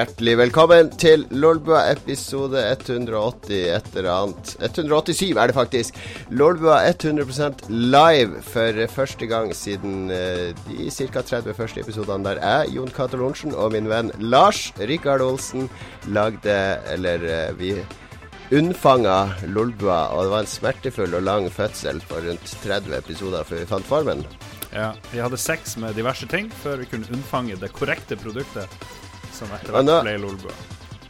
Hjertelig velkommen til Lolbua episode 180 et eller annet. 187 er det faktisk. Lolbua 100% live for første gang siden uh, de ca. 30 første episodene der jeg, Jon Cato Lorentzen, og min venn Lars Rikard Olsen lagde Eller uh, vi unnfanga Lolbua, og det var en smertefull og lang fødsel for rundt 30 episoder før vi fant formen. Ja, vi hadde sex med diverse ting før vi kunne unnfange det korrekte produktet som etter hvert ble Lolbua.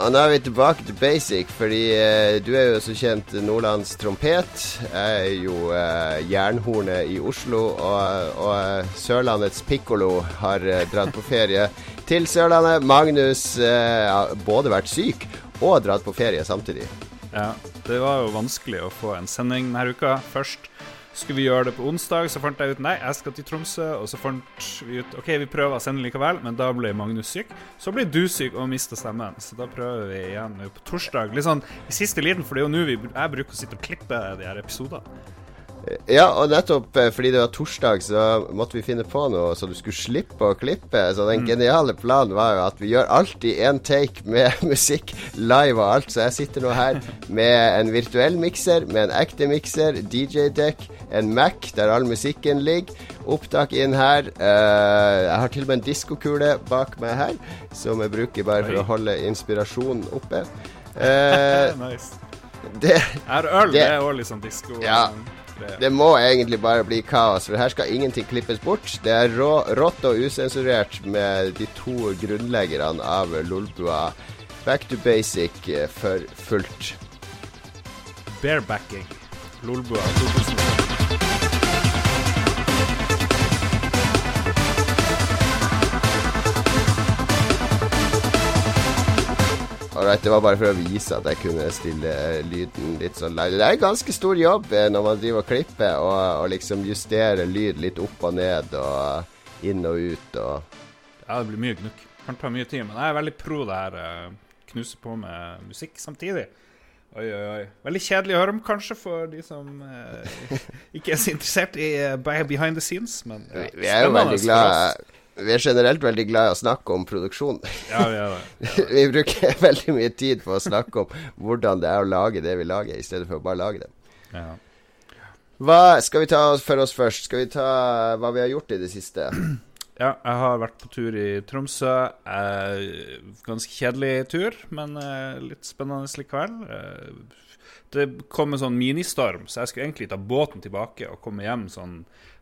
Og nå er vi tilbake til basic, fordi eh, du er jo så kjent Nordlands trompet. Jeg er jo eh, jernhornet i Oslo, og, og eh, Sørlandets pikkolo har eh, dratt på ferie til Sørlandet. Magnus eh, har både vært syk og dratt på ferie samtidig. Ja, det var jo vanskelig å få en sending denne uka først. Skulle vi gjøre det på onsdag, så fant jeg ut nei, jeg skal til Tromsø. Og så fant vi ut OK, vi prøver å sende likevel, men da ble Magnus syk. Så ble du syk og mista stemmen, så da prøver vi igjen på torsdag. Litt sånn i siste liten, for det er jo nå jeg bruker å sitte og klippe de her episodene. Ja, og nettopp eh, fordi det var torsdag, så måtte vi finne på noe så du skulle slippe å klippe. Så den mm. geniale planen var jo at vi gjør alltid én take med musikk live og alt. Så jeg sitter nå her med en virtuell mikser, med en ekte mikser, DJ-dekk, en Mac der all musikken ligger. Opptak inn her. Uh, jeg har til og med en diskokule bak meg her, som jeg bruker bare for å holde inspirasjonen oppe. Uh, nice. Det, er øl, det, det er òg litt sånn disko. Ja. Det må egentlig bare bli kaos, for her skal ingenting klippes bort. Det er rå, rått og usensurert med de to grunnleggerne av Lolbua. Back to basic eh, for fullt. Barebacking. Lolbua 2005. Alright, Det var bare for å vise at jeg kunne stille lyden litt sånn live. Det er en ganske stor jobb eh, når man driver og klipper og, og liksom justerer lyd litt opp og ned og inn og ut og Ja, det blir mye gnukk. Kan ta mye tid. Men jeg er veldig pro det her. Eh, knuse på med musikk samtidig. Oi, oi, oi. Veldig kjedelig å høre om, kanskje, for de som eh, ikke er så interessert i uh, behind the scenes, men ja, Vi er jo veldig glad vi er generelt veldig glad i å snakke om produksjon. Ja, vi, er det. Ja. vi bruker veldig mye tid på å snakke om hvordan det er å lage det vi lager, i stedet for å bare lage det. Ja. Hva skal vi ta for oss først? Skal vi ta hva vi har gjort i det siste? Ja, jeg har vært på tur i Tromsø. Eh, ganske kjedelig tur, men eh, litt spennende likevel. Eh, det kom en sånn ministorm, så jeg skulle egentlig ta båten tilbake og komme hjem sånn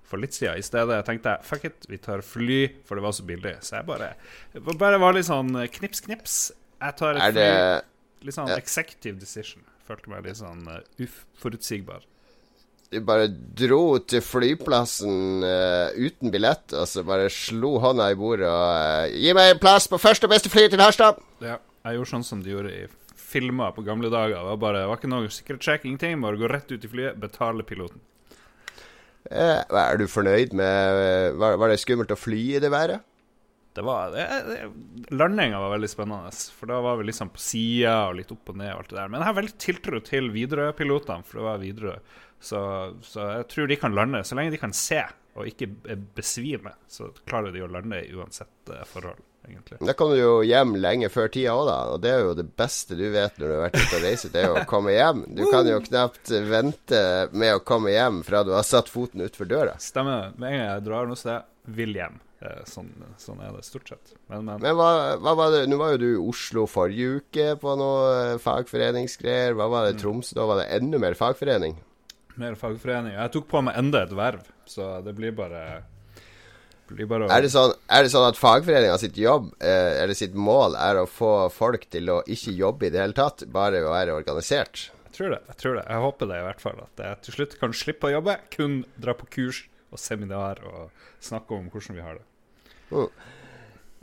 for litt siden. I stedet tenkte jeg fuck it, vi tar fly, for det var så billig. Så jeg bare, bare var litt sånn eh, knips, knips. Jeg tar et fly. Litt sånn executive decision. Følte meg litt sånn uh, uforutsigbar. Du bare dro til flyplassen uh, uten billett, og så bare slo hånda i bordet og uh, Gi meg en plass på første og beste fly til Harstad! Ja, jeg gjorde sånn som de gjorde i filmer på gamle dager. Det var, bare, det var ikke noe sikkerhetssjekk, ingenting. Bare gå rett ut i flyet, betale piloten. Eh, er du fornøyd med Var, var det skummelt å fly i det været? Det var Landinga var veldig spennende, for da var vi liksom på sida og litt opp og ned. og alt det der Men jeg har veldig tiltro til Widerøe-pilotene, for det var Widerøe. Så, så, jeg tror de kan lande. Så lenge de kan se og ikke besvime, så klarer de å lande uansett uh, forhold egentlig. Da kan du jo hjem lenge før tida òg, da. Og det er jo det beste du vet når du har vært ute og reist, det er jo å komme hjem. Du kan jo knapt vente med å komme hjem fra du har satt foten utfor døra. Stemmer. Med en gang jeg drar noe sted, vil hjem. Sånn, sånn, er det stort sett. Men, men. men hva, hva, var det Nå var jo du i Oslo forrige uke på noe eh, fagforeningsgreier. Hva var det i mm. Tromsø? Da var det enda mer fagforening? Mer fagforening. Jeg tok på meg enda et verv, så det blir bare er, det sånn, er, det sånn, at fagforeninga sitt jobb, eh, eller sitt mål, er å få folk til å ikke jobbe i det hele tatt, bare å være organisert? Jeg tror det. Jeg tror det. Jeg håper det i hvert fall. At jeg til slutt kan slippe å jobbe, kun dra på kurs og seminar og snakke om hvordan vi har det. Mm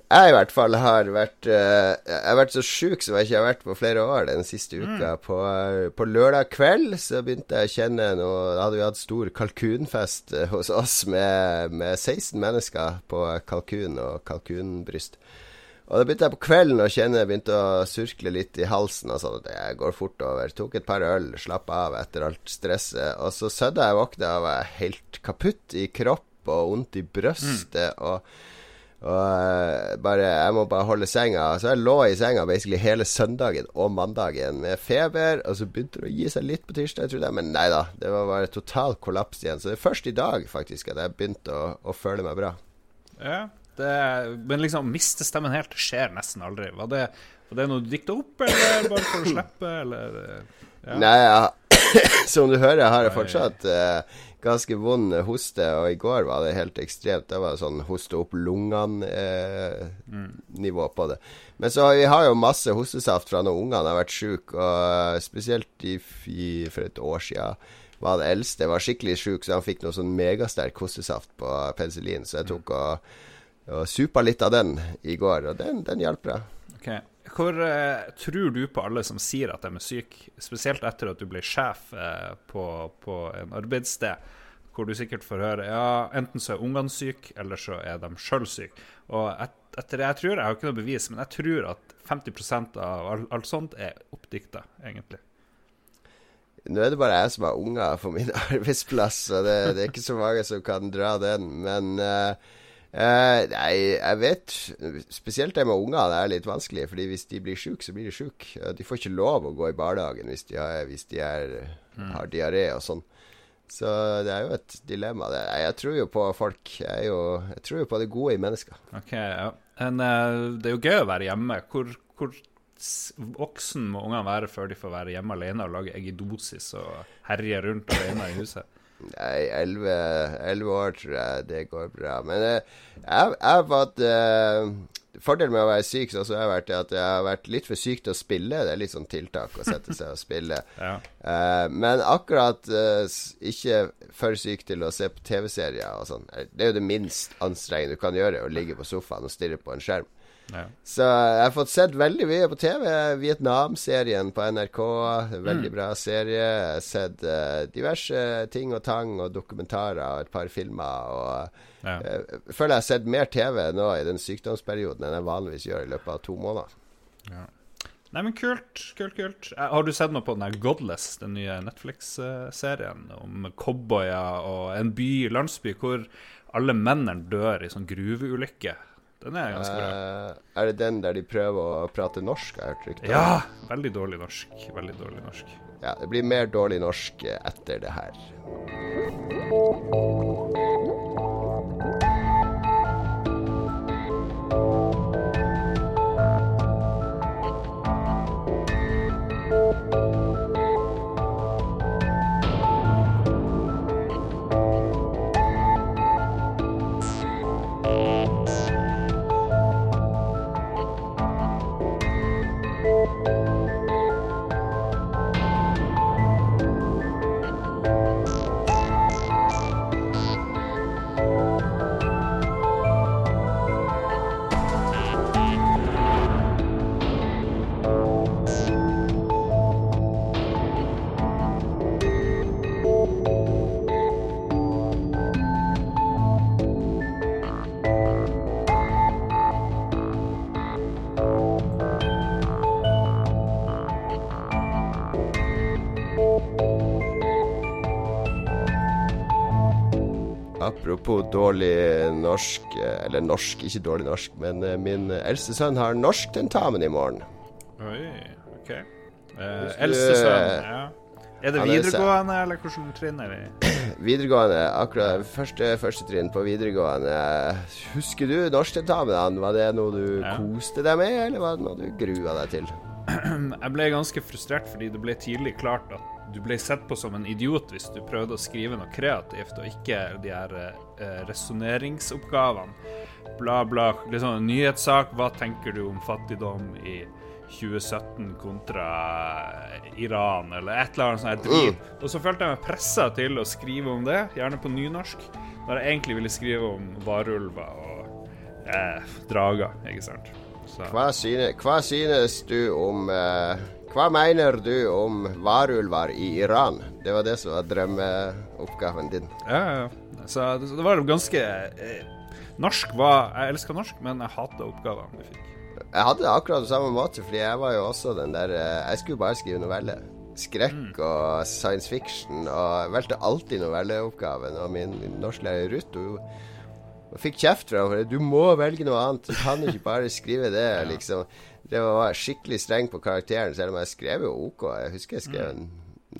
jeg i hvert fall har vært uh, Jeg har vært så sjuk som jeg ikke har vært på flere år den siste mm. uka. Mm. På, uh, på, lørdag kveld så begynte jeg å kjenne noe Da hadde vi hatt stor kalkunfest uh, hos oss med, med, 16 mennesker på kalkun og kalkunbryst. Og da begynte jeg på kvelden å kjenne Jeg begynte å surkle litt i halsen. Og sånn, det går fort over. Tok et par øl, slappa av etter alt stresset. Og så sødda jeg våkna og var helt kaputt i kropp og vondt i brøstet. Mm. og Og eh, bare, jeg må bare holde senga. Så jeg lå i senga basically hele søndagen og mandagen med feber. Og så begynte det å gi seg litt på tirsdag, trodde jeg. Men nei da, det var bare total kollaps igjen. Så det er først i dag faktisk at jeg begynte å, å føle meg bra. Ja, det, men liksom miste stemmen helt skjer nesten aldri. Var det, var det noe du dikta opp, eller bare for å slippe, eller ja. Nei, ja. som du hører, har jeg fortsatt uh, ganske vond hoste, og i går var det helt ekstremt. Det var sånn hoste opp lungene-nivå eh, mm. på det. Men så vi har jo masse hostesaft fra når ungene har vært sjuke, og spesielt i, i, for et år siden var det eldste var skikkelig sjuk, så han fikk noe sånn megasterk hostesaft på penicillin. Så jeg tok og, og supa litt av den i går, og den, den hjelper. Okay. Hvor uh, tror du på alle som sier at de er syke, spesielt etter at du ble sjef uh, på, på, en arbeidssted, hvor du sikkert får høre ja, enten så er ungene syke, eller så er de sjøl syke. Og et, etter det jeg tror, jeg har ikke noe bevis, men jeg tror at 50 av alt, sånt er oppdikta, egentlig. Nå er det bare jeg som har unger på min arbeidsplass, så det, det, er ikke så mange som kan dra den. Men uh, Uh, nei, jeg vet Spesielt det med unger det er litt vanskelig. Fordi hvis de blir syke, så blir de syke. De får ikke lov å gå i barnehagen hvis de har, hvis de er, mm. har diaré og sånn. Så det er jo et dilemma. Det. Jeg tror jo på folk. Jeg, jo, jeg tror jo på det gode i mennesker. Ok, ja. Men uh, det er jo gøy å være hjemme. Hvor, hvor voksen må ungene være før de får være hjemme alene og lage eggedosis og herje rundt alene i huset? Nei, elleve år tror jeg det går bra. Men uh, jeg har fått uh, Fordelen med å være syk så har vært at jeg har vært litt for syk til å spille. Det er litt sånn tiltak å sette seg og spille. ja. uh, men akkurat ikke for syk til å se på TV-serier og sånn. Det er jo det minst anstrengende du kan gjøre, å ligge på sofaen og stirre på en skjerm. Ja. Så jeg har fått sett veldig mye på TV. Vietnam-serien på NRK. Veldig mm. bra serie. Jeg har sett uh, diverse ting og tang og dokumentarer og et par filmer. Og ja. uh, føler jeg har sett mer TV nå i den sykdomsperioden enn jeg vanligvis gjør i løpet av to måneder. Ja. Nei, men kult. kult, kult. Eh, har du sett noe på den Godless, den nye Netflix-serien om cowboyer og en by, landsby, hvor alle mennene dør i sånn gruveulykke? Den er ganske bra. Uh, er det den der de prøver å prate norsk? Jeg hørt rykter Ja! Veldig dårlig norsk. Veldig dårlig norsk. Ja, det blir mer dårlig norsk etter det her. Apropos dårlig norsk Eller norsk, ikke dårlig norsk, men eh, min eldste sønn har norsktentamen i morgen. Oi, OK. Eh, eldste sønn, ja. Er det videregående, eller hvordan trinn er vi videregående. Akkurat første, første trinn på videregående. Husker du norsktentamen? Var det noe du ja. koste deg med, eller var det noe du grua deg til? Jeg ble ganske frustrert fordi det ble tidlig klart at du ble sett på som en idiot hvis du prøvde å skrive noe kreativt, og ikke de her eh, resonneringsoppgavene. Bla, bla. Liksom en nyhetssak. Hva tenker du om fattigdom i 2017 kontra eh, Iran, eller et eller annet sånt drit. Mm. Og så følte jeg meg pressa til å skrive om det, gjerne på nynorsk, når jeg egentlig ville skrive om varulver og eh, drager, ikke sant. Hva synes, hva synes, du om uh, Hva mener du om varulver i Iran? Det var det som var drømmeoppgaven din. Ja, ja. Så det, det var ganske eh, Norsk var Jeg elska norsk, men jeg hata oppgavene vi fikk. Jeg hadde det akkurat på samme måte, fordi jeg var jo også den der eh, Jeg skulle bare skrive novelle. Skrekk mm. og science fiction, og jeg valgte alltid novelleoppgaven. Og min norsklærer Ruth hun fikk kjeft fra henne. Du må velge noe annet. Du kan ikke bare skrive det, liksom. Det var skikkelig streng på karakteren, selv om jeg skrev jo OK. Jeg husker jeg skrev mm.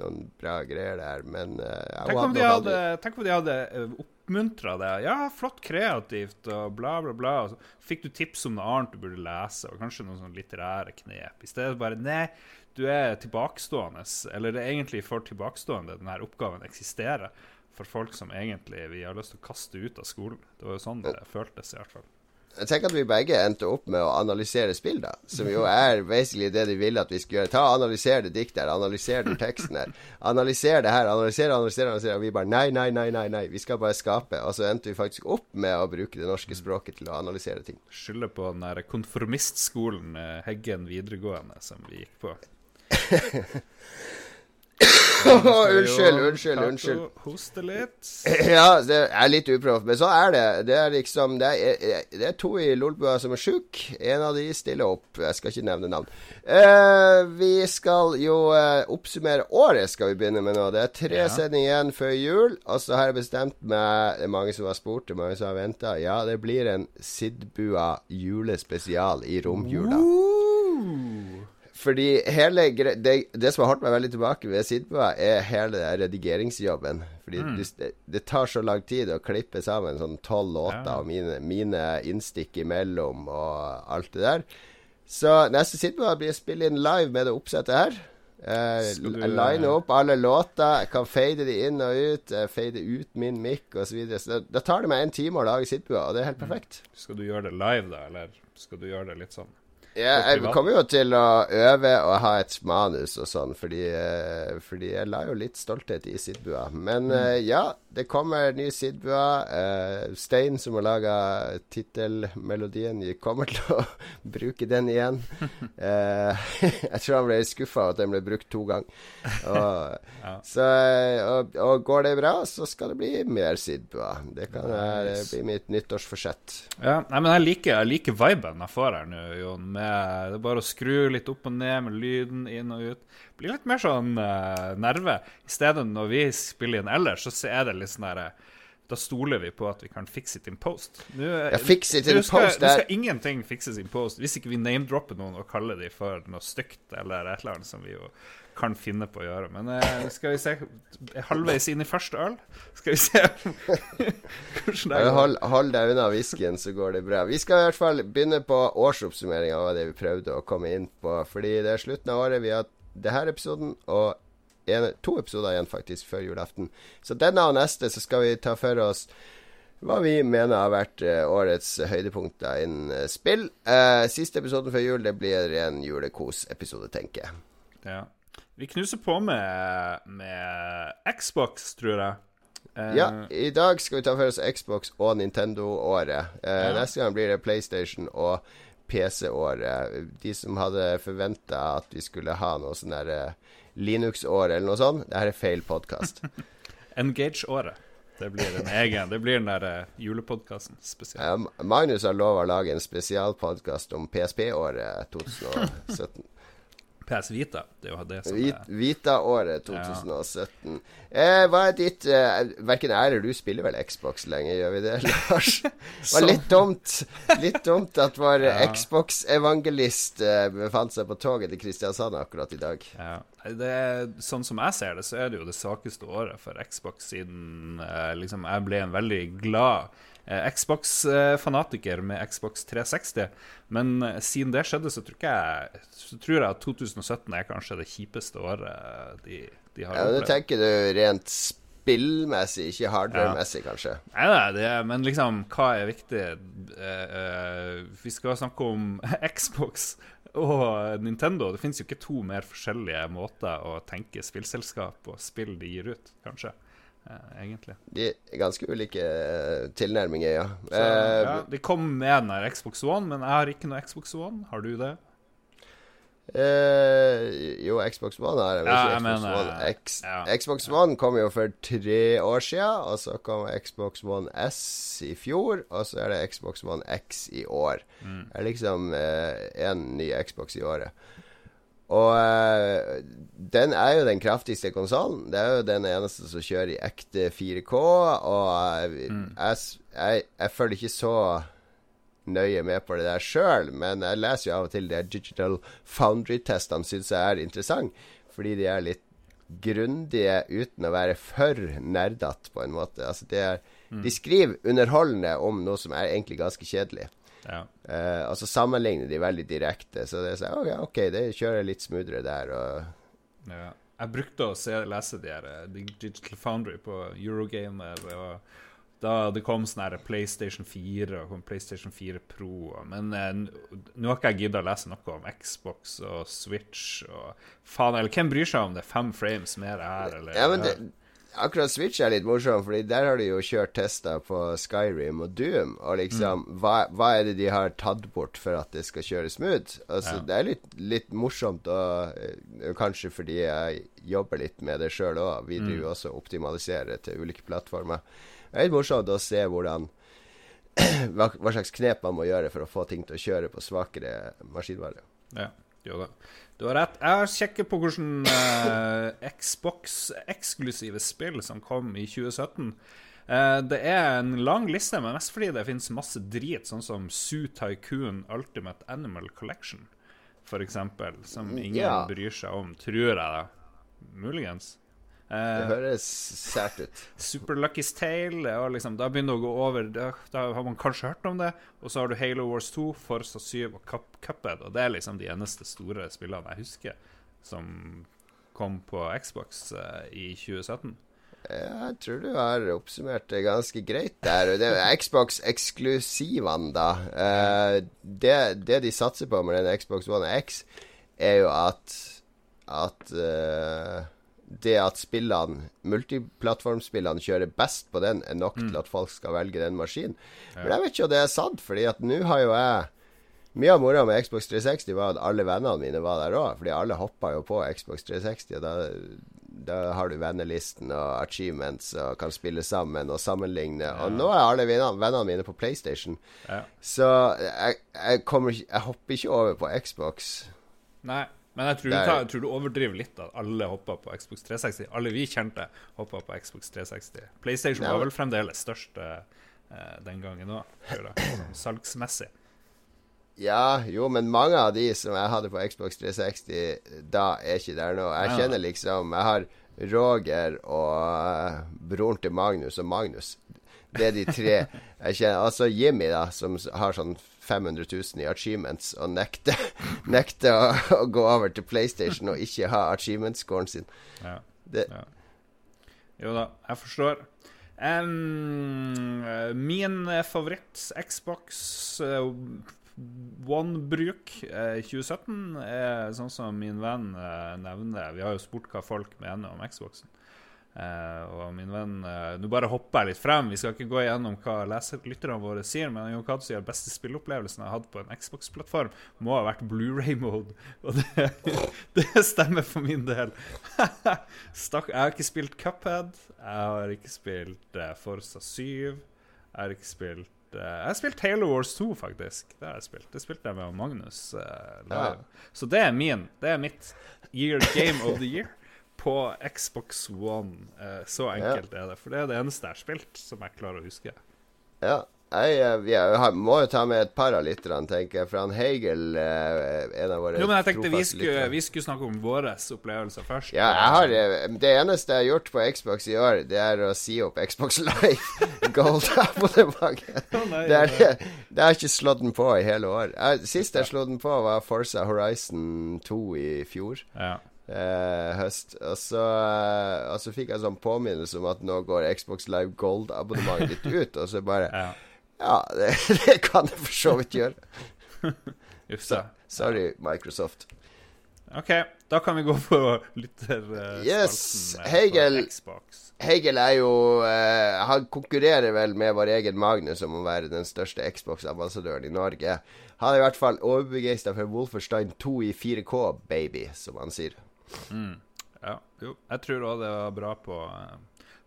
noen bra greier der, men uh, tenk, om de hadde, tenk om de hadde oppmuntra det. Ja, flott kreativt og bla, bla, bla. Så fikk du tips om noe annet du burde lese, og kanskje noen sånne litterære knep. I stedet bare Nei, du er tilbakestående. Eller det er egentlig for tilbakestående denne oppgaven eksisterer for folk som egentlig vi har lyst til å kaste ut av skolen. Det var jo sånn det føltes, i hvert fall. Jeg tenker at vi begge endte opp med å analysere spill, da. Som jo er basically det de ville at vi skulle gjøre. Ta Analyser det diktet her, analysere den teksten her. Analysere det her, analysere, analysere, analysere. Og vi bare nei, nei, nei, nei, nei. Vi skal bare skape. Og så endte vi faktisk opp med å bruke det norske språket til å analysere ting. Skylder på den der konformistskolen Heggen videregående som vi gikk på. unnskyld, unnskyld, unnskyld. Hoste litt. Ja, det er litt uproft, men så er det. Det er liksom Det er, det er to i Lolbua som er sjuke. En av de stiller opp. Jeg skal ikke nevne navn. Uh, vi skal jo uh, oppsummere året, skal vi begynne med nå. Det er tre ja. sendinger igjen før jul. Og så har jeg bestemt meg Det er mange som har spurt, det er mange som har venta. Ja, det blir en Sidbua julespesial i romjula. Uh. Fordi hele det, det, som har holdt meg veldig tilbake ved Sidbua, er hele redigeringsjobben. Fordi mm. det, det, tar så lang tid å klippe sammen sånn tolv låter ja. og mine, mine, innstikk imellom og alt det der. Så neste Sidbua blir å spille inn live med det oppsettet her. Eh, line opp alle låter. Jeg kan fade de inn og ut. Eh, fade ut min mic osv. Så, videre. så da, tar det meg en time å lage Sidbua, og det er helt mm. perfekt. Skal du gjøre det live, da, eller skal du gjøre det litt sånn ja, jeg kommer jo til å øve og ha et manus og sånn, fordi, eh, fordi jeg la jo litt stolthet i Sidbua. Men mm. uh, ja, det kommer ny Sidbua. Uh, Stein, som har laga tittelmelodien, kommer til å bruke den igjen. Uh, jeg tror han ble skuffa over at den ble brukt to ganger. Og, ja. så, og, og, går det bra, så skal det bli mer Sidbua. Det kan nice. bli mitt nyttårsforsett. Ja, nei, men jeg liker, jeg liker viben jeg får her nå, Jon. Med det er bare å skru litt opp og ned med lyden inn og ut. Det blir litt mer sånn eh, nerve. I stedet når vi spiller inn ellers, så er det litt sånn derre da stoler vi på at vi kan fix it in post. Nå, ja, fix it in skal, post Nå skal ingenting fikses in post hvis ikke vi name-dropper noen og kaller dem for noe stygt eller et eller annet som vi jo kan finne på å gjøre. Men eh, skal vi se Halvveis inn i første øl. Skal vi se hvordan det går. Hold, hold deg unna whiskyen, så går det bra. Vi skal i hvert fall begynne på årsoppsummeringa av det vi prøvde å komme inn på. Fordi det er slutten av året. Vi har denne episoden og en, to episoder igjen, faktisk, før julaften. Så denne og neste så skal vi ta for oss hva vi mener har vært uh, årets høydepunkter innen uh, spill. Eh, siste episoden før jul det blir en julekos-episode, tenker jeg. Ja. Vi knuser på med, med Xbox, tror jeg. Uh, ja, i dag skal vi ta for oss Xbox og Nintendo-året. Uh, ja. Neste gang blir det PlayStation og PC-året. De som hadde forventa at vi skulle ha noe sånn der uh, Linux-år eller noe sånt, det her er feil podkast. Engage-året. Det blir en egen Det blir den der uh, julepodkasten spesielt. Magnus har lova å lage en spesialpodkast om PSP-året 2017. PS Vita. Det er jo det som er Vita-året 2017. Ja. Eh, hva er ditt eh, Verken jeg eller du spiller vel Xbox lenger, gjør vi det, Lars? Det var litt dumt Litt dumt at vår ja. Xbox-evangelist eh, befant seg på toget til Kristiansand akkurat i dag. Ja. Det er, sånn som jeg ser det, så er det jo det svakeste året for Xbox siden eh, liksom jeg ble en veldig glad Xbox-fanatiker med Xbox 360. Men eh, siden det skjedde, så tror, jeg, så tror jeg at 2017 er kanskje det kjipeste året de, de har ja, opplevd. Ja, tenker du rent spillmessig, ikke hardware-messig, ja. kanskje? Nei, nei det, men liksom, hva er viktig? Vi skal snakke om Xbox og Nintendo. Det finnes jo ikke to mer forskjellige måter å tenke spillselskap og spill de gir ut, kanskje. Eh, egentlig. De er ganske ulike uh, tilnærminger, ja. Så, ja. De kom med den der Xbox One, men jeg har ikke noe Xbox One. Har du det? Eh, jo, Xbox One har jeg. Ja, jeg Xbox, mener, One X, ja. Xbox One kom jo for tre år siden, og så kom Xbox One S i fjor, og så er det Xbox One X i år. Mm. Det er liksom én ny Xbox i året. Og uh, den er jo den kraftigste konsollen. Det er jo den eneste som kjører i ekte 4K. Og uh, mm. jeg, jeg, jeg, følger ikke så nøye med på det der sjøl, men jeg leser jo av og til de Digital Foundry-testene syns jeg er interessant, fordi de er litt grundige uten å være for nerdete, på en måte. Altså, er, mm. De skriver underholdende om noe som er egentlig ganske kjedelig. Ja. Uh, og så sammenligner de veldig direkte. Så det er sånn okay, OK, det kjører litt smoothere der. Og ja. Jeg brukte å se, lese de her uh, Digital Foundry på Eurogamer. Og da det kom sånn PlayStation 4 og PlayStation 4 Pro. Men uh, nå har ikke jeg gidda å lese noe om Xbox og Switch og faen, eller hvem bryr seg om det? er Fem frames mer her, eller? Ja, men det, akkurat Switch er litt morsom, Fordi der har de jo kjørt tester på Skyrim og Doom. Og liksom, mm. hva, hva, er det de har tatt bort for at det skal kjøre smooth? Altså, ja. Det er litt, litt morsomt, og kanskje fordi jeg jobber litt med det sjøl òg. Vi driver mm. også og optimaliserer til ulike plattformer. Det er litt morsomt å se hvordan hva, hva, slags knep man må gjøre for å få ting til å kjøre på svakere maskinvare. Ja, jo da. Du har rett. Jeg har sjekket på hvilke eh, Xbox-eksklusive spill som kom i 2017. Eh, det er en lang liste, men mest fordi det finnes masse drit, sånn som Zoo Tycoon Ultimate Animal Collection, f.eks., som ingen ja. bryr seg om, tror jeg da. Muligens. Eh, det høres sært ut. Super Lucky's Tale. Liksom, da begynner det å gå over da, da, har man kanskje hørt om det. Og så har du Halo Wars 2, Forza 7 og Cup, Cuphead. Og det er liksom de eneste store spillene jeg husker som kom på Xbox uh, i 2017. Jeg tror du har oppsummert det ganske greit der. Det er Xbox-eksklusivene, da. Uh, det, det, de satser på med den Xbox One X, er jo at at uh, det at spillene, multiplattformspillene kjører best på den, er nok mm. til at folk skal velge den maskinen. Ja. Men jeg vet ikke om det er sant, fordi at nå har jo jeg Mye av moroa med Xbox 360 var at alle vennene mine var der òg, fordi alle hoppa jo på Xbox 360. og da, da har du vennelisten og achievements og kan spille sammen og sammenligne. Ja. Og nå er alle vennene, vennene mine på PlayStation. Ja. Så jeg, jeg, kommer, jeg hopper ikke over på Xbox. Nei. Men jeg tror, du, tar, jeg tror, du, overdriver litt at alle hoppa på Xbox 360. Alle vi kjente, hoppa på Xbox 360. PlayStation var vel fremdeles størst eh, den gangen òg, sånn salgsmessig. Ja, jo, men mange av de som jeg hadde på Xbox 360, da er ikke der nå. Jeg kjenner liksom Jeg har Roger og uh, broren til Magnus og Magnus. Det er de tre jeg kjenner. Altså Jimmy, da, som har sånn 500 000 i achievements og nekter, nekte å, å, gå over til PlayStation og ikke ha achievement-scoren sin. Ja, ja. Jo da, jeg forstår. Um, min favoritt Xbox uh, One-bruk uh, 2017 er sånn som min venn uh, nevner. Vi har jo spurt hva folk mener om Xboxen. Uh, og min venn uh, Nå bare hopper jeg litt frem. Vi skal ikke gå igjennom hva lytterne våre sier, men Jon Cato sier beste spilleopplevelsen jeg har hatt på en Xbox-plattform, må ha vært Blu-ray-mode. Og det, det, stemmer for min del. Stakk, jeg har ikke spilt Cuphead. Jeg har ikke spilt uh, Forza 7. Jeg har ikke spilt jeg har spilt Halo Wars 2, faktisk. Det har jeg spilt. Det spilte jeg med Magnus. Ja. Så det er min. Det er mitt year game of the year på Xbox One. Eh, så enkelt ja. er det. For det er det eneste jeg har spilt som jeg klarer å huske. Ja. Jeg, eh, jeg, må jo ta med et par av lytterne, tenker jeg. For han Hegel, eh, en av våre Jo, men jeg tenkte vi skulle, vi skulle, snakke om våre opplevelser først. Ja, jeg har, Det eneste jeg har gjort på Xbox i år, det er å si opp Xbox Live Gold-abonnementet. det, er, det har ikke slått den på i hele år. Sist jeg slo den på, var Forza Horizon 2 i fjor. Ja eh, høst. Og så, eh, og så, fikk jeg sånn påminnelse om at nå går Xbox Live Gold-abonnementet ditt ut. Og så bare Ja, ja det, det, kan jeg for så vidt gjøre. så, sorry, Microsoft. OK, da kan vi gå på lytterspalten yes, Hegel, Hegel er jo uh, Han konkurrerer vel med vår egen Magnus om å være den største Xbox-ambassadøren i Norge. Han er i hvert fall overbegeistra for Wolferstein 2 i 4K, baby, som han sier. Mm. Ja, jo. Jeg tror òg det var bra på uh,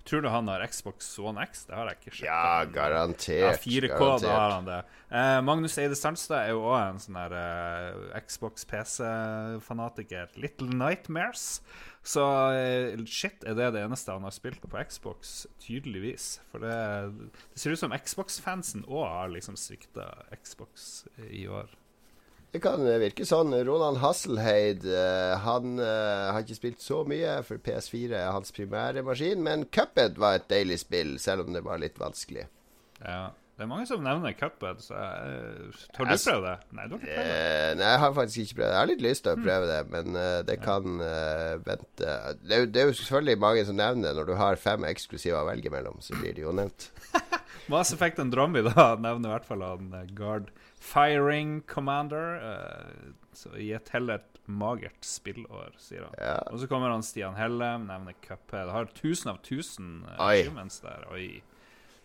Tror du han har Xbox One X? Det har jeg ikke sjekket. Ja, garantert. Ja, 4K, garantert. da har han det. Eh, Magnus Eide Sandstad er jo òg en sånn der eh, Xbox PC-fanatiker. Little Nightmares. Så eh, shit, er det det eneste han har spilt på Xbox? Tydeligvis. For det, det ser ut som Xbox-fansen òg har liksom svikta Xbox i år. Det kan virke sånn. Ronald Hasselheid uh, han uh, har ikke spilt så mye, for PS4 er hans primære maskin. Men Cuphead var et deilig spill, selv om det var litt vanskelig. Ja, Det er mange som nevner Cuphead, så jeg, tør du Jeg prøve det? Nei, du har ikke prøvd det. Eh, nei, jeg har faktisk ikke prøvd det. Jeg har litt lyst til å prøve det, men eh, det kan uh, vente. Det er, det er jo selvfølgelig mange som nevner det. Når du har fem eksklusive å velge mellom, så blir det jo nevnt. Mass Effect and Andrommy da nevner i hvert fall han eh, Guard Firing Commander. eh, så i et heller magert spillår, sier han. Ja. Og så kommer han Stian Hellem, nevner Cuphead. Har 1000 av 1000 uh, Oi. der. Oi.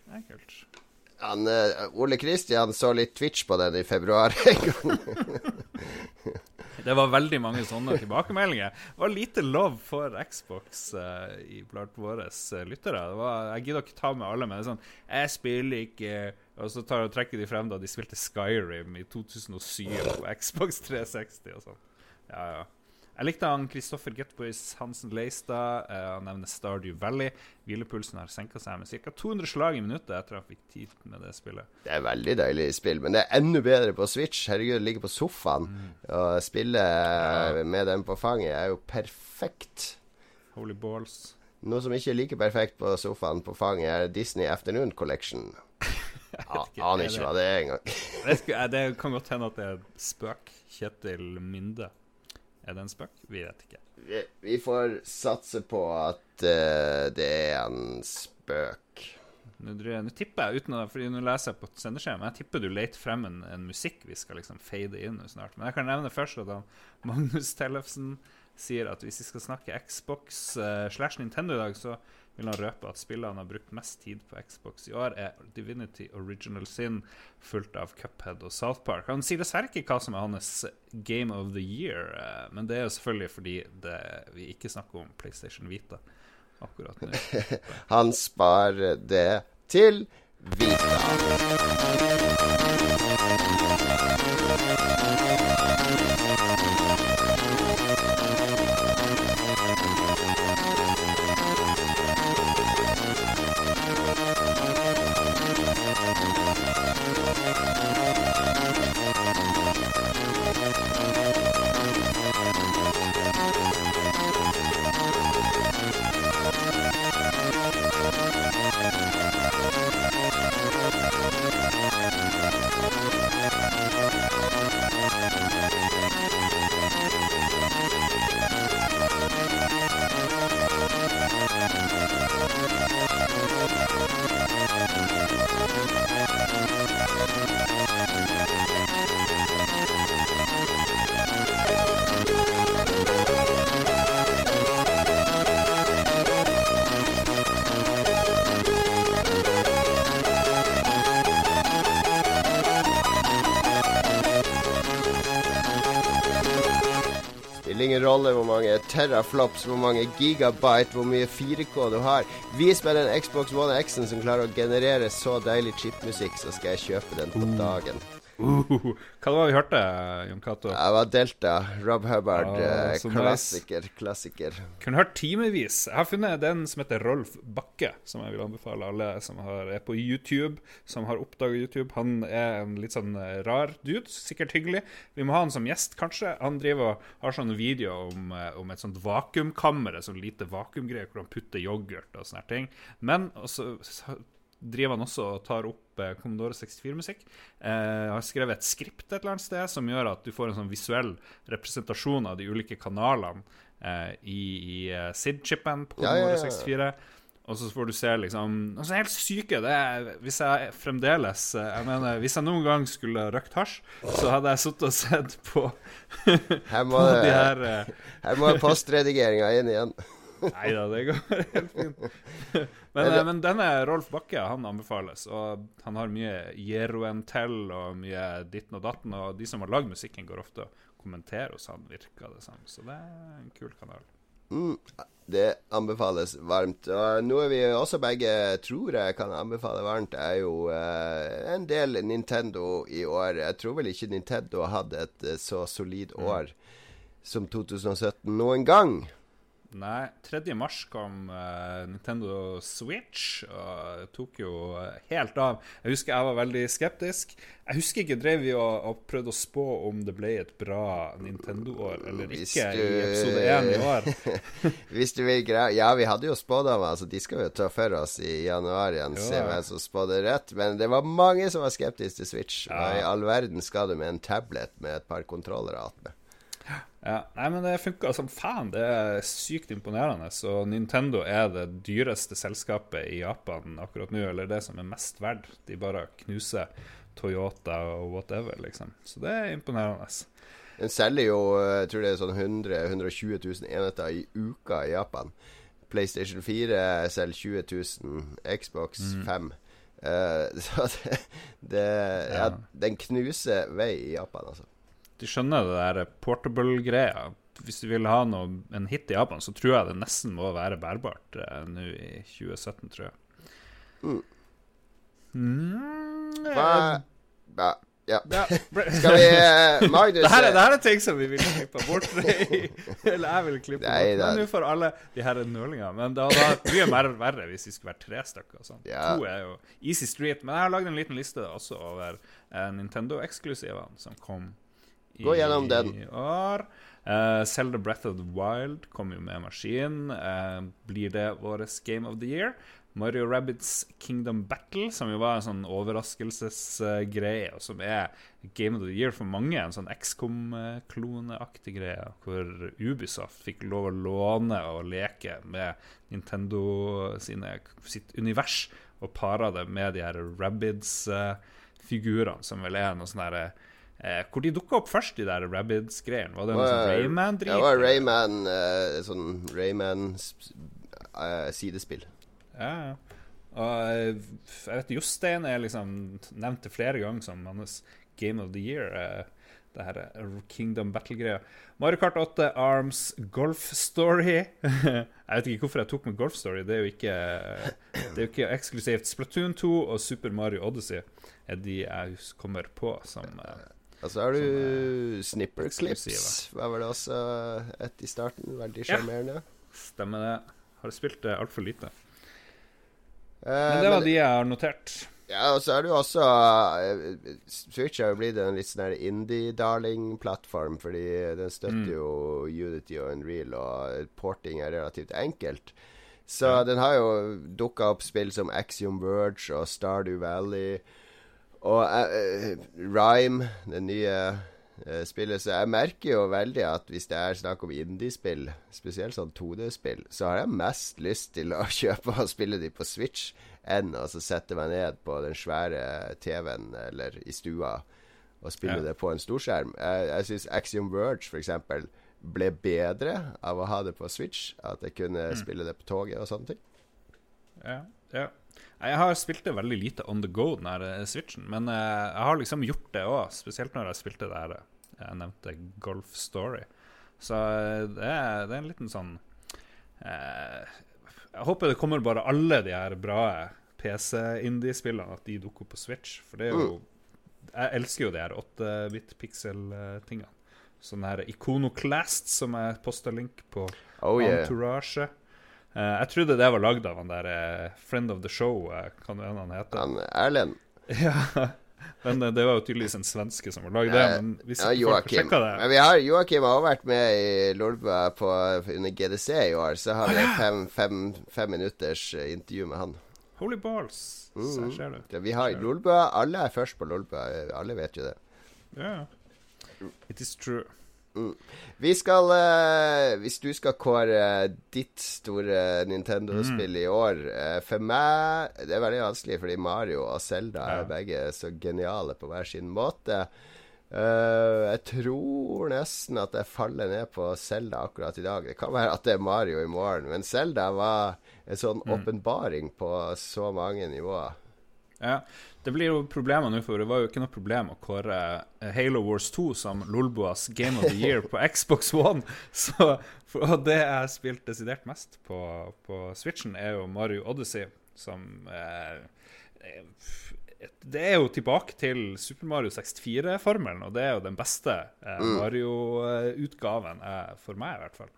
Det er kult. Han, eh, Ole Kristian så litt Twitch på den i februar en gang. Det var veldig mange sånne tilbakemeldinger. Det var lite love for Xbox eh, i blant våre eh, lyttere. Var, jeg gidder ikke ta med alle, men det er sånn Jeg spiller ikke Og så tar, trekker de frem da de spilte Skyrim i 2007 på Xbox 360 og sånn. Ja, ja. Jeg likte han Kristoffer Getboys Hansen Leistad. eh, han nevner Stardew Valley. Hvilepulsen har senka seg med ca. 200 slag i minuttet etter han fikk tid med det spillet. Det er veldig deilig spill, men det er enda bedre på Switch. Herregud, å ligge på sofaen og spille ja. med den på fanget er jo perfekt. Holy balls. Noe som ikke er like perfekt på sofaen på fanget, er Disney Afternoon Collection. Jeg Aner er ikke hva det er engang. Det, eh, det kan godt hende at det er spøk. Kjetil Minde. Er det en spøk? Vi vet ikke. Vi, vi får satse på at uh, det er en spøk. Nå, nå tipper jeg, uten å, fordi nå leser jeg på sendeskjema, jeg tipper du leter frem en, en musikk vi skal liksom fade inn snart. Men jeg kan nevne først at Magnus Tellefsen sier at hvis vi skal snakke Xbox uh, slash Nintendo i dag, så vil han røpe at spillene han har brukt mest tid på Xbox i år, er Divinity Original Sin, fulgt av Cuphead og South Park. Han sier dessverre ikke hva som er hans Game of the Year, eh, men det er jo selvfølgelig fordi det, vi ikke snakker om PlayStation Vita akkurat nå. Han sparer det til Vita. Teraflops, hvor mange gigabyte, hvor mye 4K du har. Vis meg den Xbox One X-en som klarer å generere så deilig chipmusikk, så skal jeg kjøpe den på dagen. Uh, hva var det vi hørte, Jon Cato? Det var Delta. Rob Hubbard. Ah, klassiker, klassiker. Kunne hørt timevis. Jeg har funnet den som heter Rolf Bakke, som jeg vil anbefale alle som har, er på YouTube, som har oppdaga YouTube. Han er en litt sånn eh, rar dude, sikkert hyggelig. Vi må ha han som gjest, kanskje. Han driver og har sånne videoer om, eh, om et sånt vakuumkammer, et sånt lite vakuumgreie hvor han putter yoghurt og sånne ting. Men også så driver han også og tar opp Commodore 64-musikk. Eh, har skrevet et skript et eller annet sted som gjør at du får en sånn visuell representasjon av de ulike kanalene eh, i, i eh, SID-chipen på Ja, ja, Commodore ja. 64. Og så får du se liksom altså så helt syke det er, Hvis jeg fremdeles eh, Jeg mener, hvis jeg noen gang skulle røkt hasj, så hadde jeg sittet og sett på, Her må, på de her eh, her må postredigeringa inn igjen. Nei da, det går helt fint. Men, det... men denne Rolf Bakke han anbefales, og han har mye Jeroentel og mye ditten og datten. Og de som har lagd musikken, går ofte og kommenterer hos han, virker det som. Så det er en kul kanal. Mm, det anbefales varmt. Og noe vi også begge tror jeg kan anbefale varmt, er jo uh, en del Nintendo i år. Jeg tror vel ikke Nintendo har hatt et uh, så solid mm. år mm. som 2017 noen gang. Nei, 3. mars kom uh, Nintendo Switch, og tok jo helt av. Jeg husker jeg var veldig skeptisk. Jeg husker ikke drev vi og, og prøvde å spå om det ble et bra Nintendo-år eller Hvis ikke du... i episode 1 i år. Hvis du vil greie Ja, vi hadde jo spådommer, altså de skal jo ta for oss i januar igjen, jo. se hvem som spådde rett. Men det var mange som var skeptiske til Switch. Ja. Og i all verden skal du med en tablet med et par kontrollere attmed. Ja, nei, men Det funka som faen. Det er sykt imponerende. Så Nintendo er det dyreste selskapet i Japan akkurat nå, eller det som er mest verdt. De bare knuser Toyota og whatever, liksom. Så det er imponerende. Den selger jo jeg tror det er sånn 100 120 000 enheter i uka i Japan. PlayStation 4 selger 20 000, Xbox mm. 5. Uh, så det, det ja. ja, Den knuser vei i Japan, altså de skjønner det der portable-greia. Hvis du vil ha noe, en hit i Japan, så tror jeg det nesten må være bærbart eh, nå i 2017, tror jeg. Mm. Mm, Hva ja. ja. Skal vi uh, Magnus det her, er, det her er ting som vi vil klippe bort. Eller jeg vil klippe Nei, bort. Men nå for alle de her nølingene. Men det hadde vært mye mer verre hvis vi skulle vært tre stykker. Sånn. Ja. To er jo Easy Street. Men jeg har lagd en liten liste også over uh, Nintendo-eksklusivene som kom Gå gjennom den. År. Uh, Zelda Breath of the Wild kommer jo med maskin. Uh, blir det våres Game of the Year? Mario Rabbits Kingdom Battle, som jo var en sånn overraskelsesgreie, uh, og som er Game of the Year for mange. En sånn XCOM-kloneaktig greie, hvor Ubisoft fikk lov å låne og leke med Nintendo sine, sitt univers, og para det med de her Rabbids-figurene, som vel er noe sånn herre Eh, hvor de dukka opp først, de der Rabbids-greiene? Var det noe sånn Rayman-drit? Ja, det var Rayman uh, sånn Rayman-sidespill. Uh, ja, ja. Og jeg vet Jostein er liksom nevnt det flere ganger som hans Game of the Year. Uh, det her Kingdom Battle-greia. Mario Kart 8, Arms, Golf Story. jeg vet ikke hvorfor jeg tok med Golf Story. Det er jo ikke, det er jo ikke eksklusivt. Splatoon 2 og Super Mario Odyssey er de jeg kommer på som og så har du Snipper Clips. Hva var det også et i starten? Veldig sjarmerende. Ja, stemmer det. Har spilt det altfor lite. Men det var men, de jeg har notert. Ja, og så er det jo også uh, Switch har jo blitt en litt sånn indie-darling-plattform, fordi den støtter mm. jo Unity og Unreal, og porting er relativt enkelt. Så ja. den har jo dukka opp spill som Axiom Verge og Stardew Valley. Og uh, Rhyme, det nye uh, spillet Så jeg merker jo veldig at hvis det er snakk om indiespill, spesielt sånn 2D-spill, så har jeg mest lyst til å kjøpe og spille de på Switch enn å sette meg ned på den svære TV-en eller i stua og spille ja. det på en storskjerm. Jeg, jeg syns Axiom Verge f.eks. ble bedre av å ha det på Switch. At jeg kunne mm. spille det på toget og sånne ting. Ja, ja. Jeg har spilt det veldig lite on the go, den her eh, switchen. Men uh, jeg har liksom gjort det òg, spesielt når jeg spilte det her eh, jeg nevnte Golf Story. Så det er, det er en liten sånn uh, Jeg håper det kommer bare alle de her bra PC-indie-spillene, at de dukker opp på Switch. For det er jo. Jeg elsker jo de her 8-bit-pixel-tingene. Sånn her Iconoclast, som jeg posta link på. Oh, yeah. Entourage. Uh, jeg trodde det var lagd av han der uh, Friend of the Show, uh, kan du han heter? Han Erlend? ja. Men det var jo tydeligvis en svenske som var lagd det. Men hvis ja, Joakim. Det. Men vi har, Joakim har vært med i Lolbua under GDC i år. Så har vi et fem, fem, fem, minutters intervju med han. Holy balls. Mm. ser du. Ja, vi har Lolbua. Alle er først på Lolbua. Alle vet jo det. Ja. Yeah. It is true. Mm. Vi skal uh, Hvis du skal kåre ditt store Nintendo-spill mm. i år uh, For meg Det er veldig vanskelig, fordi Mario og Zelda ja. er begge så geniale på hver sin måte. Uh, jeg tror nesten at jeg faller ned på Zelda akkurat i dag. Det kan være at det er Mario i morgen, men Zelda var en sånn mm. på så mange nivåer. Ja, Det blir jo problemer nå, for det var jo ikke noe problem å kåre eh, Halo Wars 2 som Lolboas Game of the Year på Xbox One. Så, og det jeg har spilt desidert mest på, på Switchen, er jo Mario Odyssey, som eh, Det er jo tilbake til Super Mario 64-formelen, og det er jo den beste eh, Mm. Mario-utgaven eh, for meg, i hvert fall.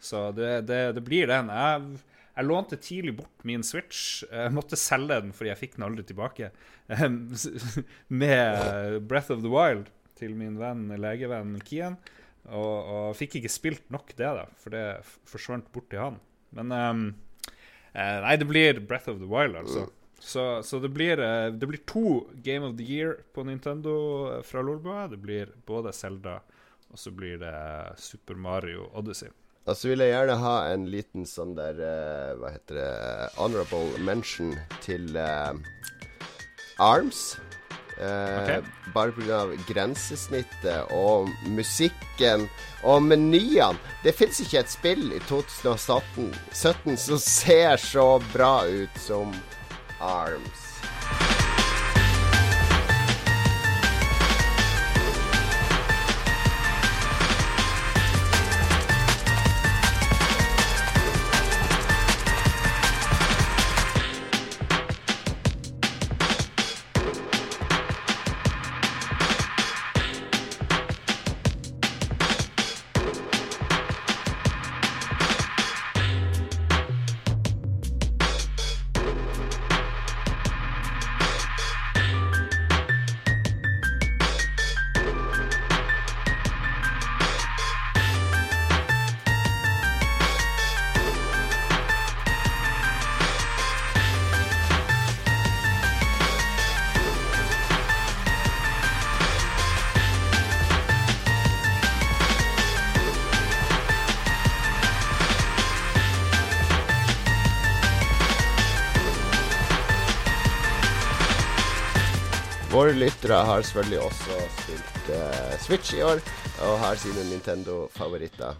Så det, det, det blir den. Jeg jeg lånte tidlig bort min Switch. Jeg måtte selge den fordi jeg fikk den aldri tilbake. Med Breath of the Wild til min venn, legevenn Kian. Og, og fikk ikke spilt nok det, da, for det forsvant bort til han. Men eh, Nei, det blir Breath of the Wild, altså. Så, så det, blir, eh, det blir to Game of the Year på Nintendo eh, fra Lolbua. Det blir både Zelda og så blir det Super Mario Odyssey. Og så vil jeg gjerne ha en liten sånn der uh, Hva heter det Honorable mention til uh, Arms. Uh, okay. Bare pga. grensesnittet og musikken og menyene. Det fins ikke et spill i 2017 17 som ser så bra ut som Arms. Lyttere har selvfølgelig også spilt uh, Switch i år, og har sine Nintendo-favoritter.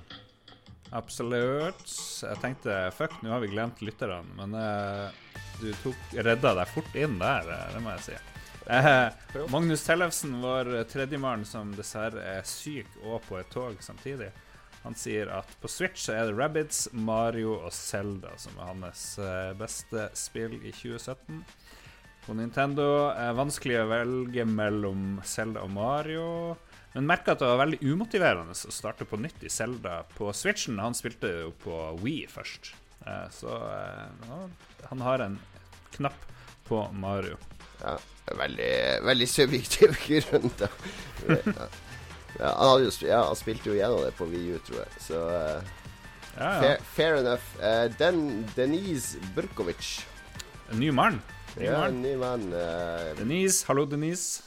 Absolutt. Jeg tenkte fuck, nå har vi glemt lytterne, men uh, du tok, redda deg fort inn der, eh, det må jeg si. Uh, Magnus Tellefsen, vår tredjemann som dessverre er syk og på et tog samtidig, han sier at på Switch så er det Rabbids, Mario og Zelda som er hans beste spill i 2017. På Nintendo er det vanskelig å velge mellom Zelda og Mario. Men merka at det var veldig umotiverende å starte på nytt i Zelda på Switchen. Han spilte jo på Wii først, Eh, så eh, han har en knapp på Mario. Ja, veldig, veldig subjektiv grunn, da. Ja. Han, jo, ja, han spilte jo gjennom det på VU, tror jeg. Så eh, Ja, fair, fair enough. Eh, Den Denise Burkovic. En ny mann. Ny Ja, ny mann. Uh, Denise, hallo, Denise.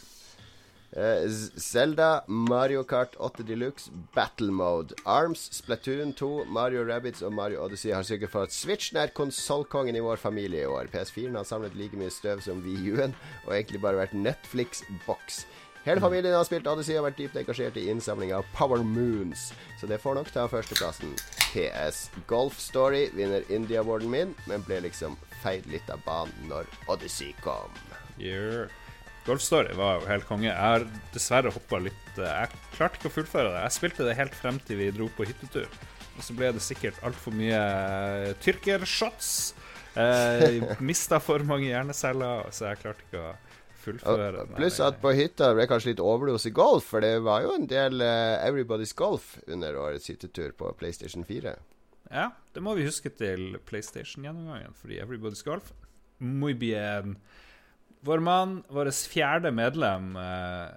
Eh, Zelda, Mario Kart 8 Deluxe, Battle Mode, Arms, Splatoon 2, Mario Rabbids og Mario Odyssey har sørget for at Switchen er konsollkongen i vår familie i år. PS4-en har samlet like mye støv som Wii U-en, og egentlig bare vært Netflix-boks. Hele familien har spilt Odyssey og vært dypt engasjert i innsamling av Power Moons, så det får nok ta førsteplassen. PS Golf Story vinner India-awarden min, men ble liksom feid litt av banen når Odyssey kom. Yeah. Golf Story var jo helt konge. Jeg har dessverre hoppa litt eh, Jeg klarte ikke å fullføre det. Jeg spilte det helt frem til vi dro på hyttetur. Og så ble det sikkert altfor mye eh, tyrkershots. Eh, Mista for mange hjerneceller, så jeg klarte ikke å fullføre Pluss at på hytta ble kanskje litt overdose i golf, for det var jo en del uh, Everybody's Golf under årets hyttetur på PlayStation 4. Ja, det må vi huske til PlayStation-gjennomgangen, fordi Everybody's Golf Muy bien. Vår mann, vårt fjerde medlem, eh,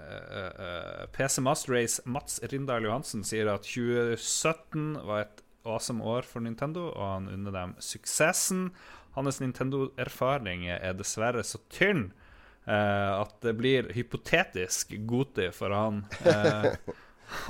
eh, PC Master Race Mats Rindal Johansen, sier at 2017 var et awesome år for Nintendo, og han unner dem suksessen. Hans Nintendo-erfaring er dessverre så tynn eh, at det blir hypotetisk Goti for han. Uh,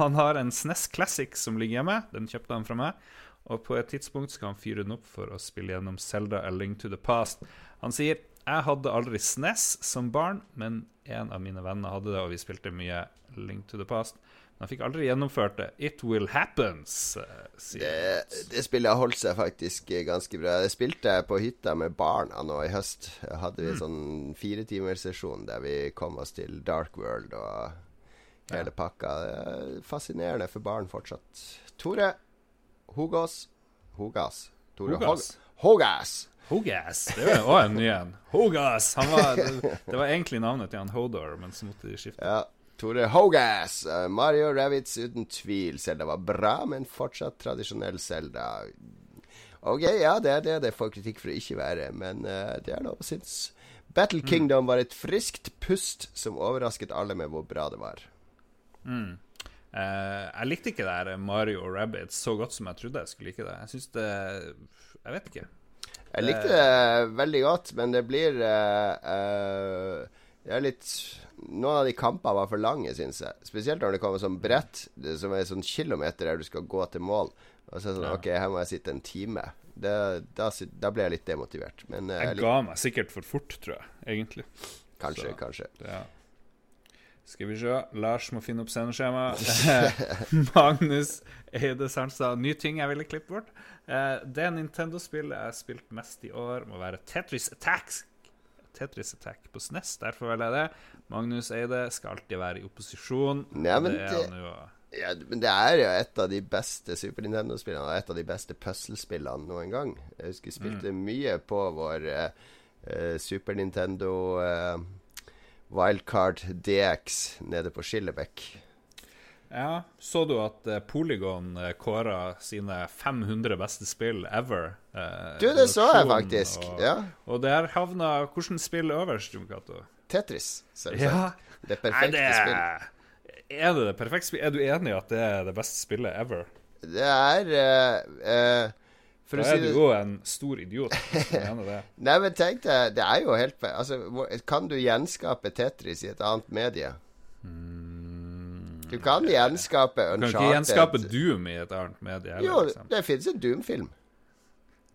han har en SNES Classic som ligger hjemme. Den kjøpte han fra meg. Og på et tidspunkt skal han fyre den opp for å spille gjennom Zelda A Link to the Past. Han sier jeg hadde aldri SNES som barn, men en av mine venner hadde det, og vi spilte mye Link to the Past. Men han fikk aldri gjennomført det. It Will Happens. eh, Det, det spillet holdt seg faktisk ganske bra. Det spilte jeg på hytta med barna nå i høst. Jeg hadde vi en sånn firetimerssesjon der vi kom oss til Dark World og hele pakka. Det er fascinerende for barn fortsatt. Tore Hogås Hogas. Tore Hogas? Hogas. Hogas. Det var òg en ny en. Hogas! Var, det, det var egentlig navnet til han Hodor, men så måtte de skifte. Ja. Tore Hogas. Uh, Mario Ravitz uten tvil. Zelda var bra, men fortsatt tradisjonell Zelda. Ok, ja, det er det det får kritikk for å ikke være, men uh, det er lov å synes. Battle Kingdom var et friskt pust som overrasket alle med hvor bra det var. Eh, jeg likte ikke det her Mario og Rabbids så godt som jeg trodde jeg skulle like det. Jeg syns det Jeg vet ikke. Jeg likte det veldig godt, men det blir uh, uh, Det er litt Noen av de kampene var for lange, syns jeg. Spesielt når det kommer sånn brett det, som er sånn kilometer der du skal gå til mål. Og så er det sånn Ja. OK, her må jeg sitte en time. Det, da, da ble jeg litt demotivert. Men jeg, Jeg litt, ga meg sikkert for fort, tror jeg, egentlig. kanskje, så- kanskje. Ja. Skal vi se. Lars må finne opp sendeskjema. Magnus Eide Sernstad. Ny ting jeg ville klippe bort. Eh, det Nintendo-spillet jeg har spilt mest i år, må være Tetris Attacks. Tetris Attack på SNES. Derfor velger jeg det. Magnus Eide skal alltid være i opposisjon. Nei, men det det- jo. Ja, men det er jo et av de beste Super Nintendo-spillene, og et av de beste puzzlespillene noen gang. Jeg husker jeg spilte mye på vår eh, Super Nintendo eh, Wildcard DX nede på Skillebekk. Ja, Så du at eh, Polygon uh, kåra sine 500 beste spill ever? eh, Du, det så jeg faktisk. Og, Ja. og der havna Hvordan spill øverst, Jon Cato? Tetris, selvsagt. Ja. Det perfekte det spill. Er det det perfekte spill? Er du enig i at det er det beste spillet ever? Det er uh, uh, For Da er du jo en stor idiot. Nei, men tenk deg, det er jo helt Altså, kan du gjenskape Tetris i et annet medie? Du kan gjenskape Du kan ikke gjenskape Doom i et annet medie. Eller, Jo, liksom. det finnes en Doom-film.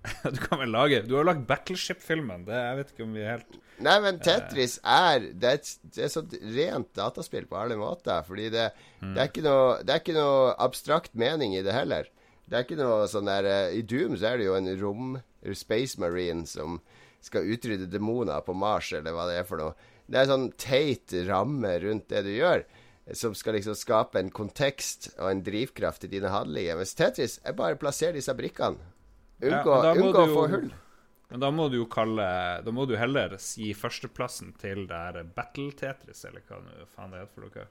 Du kan vel lage Du har lagd Battleship-filmen. Det Jeg vet ikke om vi er helt Nei, men Tetris er Det er et, det er et rent dataspill på alle måter. Fordi det, det, er ikke noe, det er ikke noe abstrakt mening i det heller. Det er ikke noe sånn der eh, I Doom så er det jo en rom Space Marine som skal utrydde demoner på Mars, eller hva det er for noe. Det er sånn teit ramme rundt det du gjør, som skal liksom skape en kontekst og en drivkraft i dine handlinger. Mens Tetris er bare plasser disse brikkene. Unngå, ja, unngå å få hull. Men da må du jo kalle Da må du heller gi førsteplassen til det her Battle-Tetris, eller hva nå faen det heter for noe.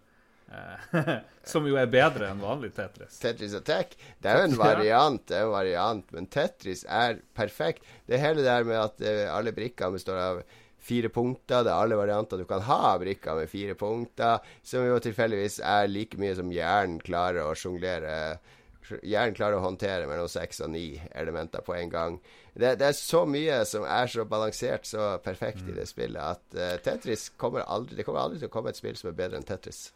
Eh, som jo er bedre enn vanlig Tetris. Tetris Attack. Det er jo en variant, det er en variant, men Tetris er perfekt. Det hele der med at eh, alle brikkene består av fire punkter. Det er alle varianter du kan ha av brikker med fire punkter, som jo tilfeldigvis er like mye som hjernen klarer å sjonglere Hjernen klarer å håndtere mellom seks og ni elementer på en gang. Det, det er så mye som er så balansert, så perfekt i det spillet, at uh, Tetris kommer aldri Det kommer aldri til å komme et spill som er bedre enn Tetris.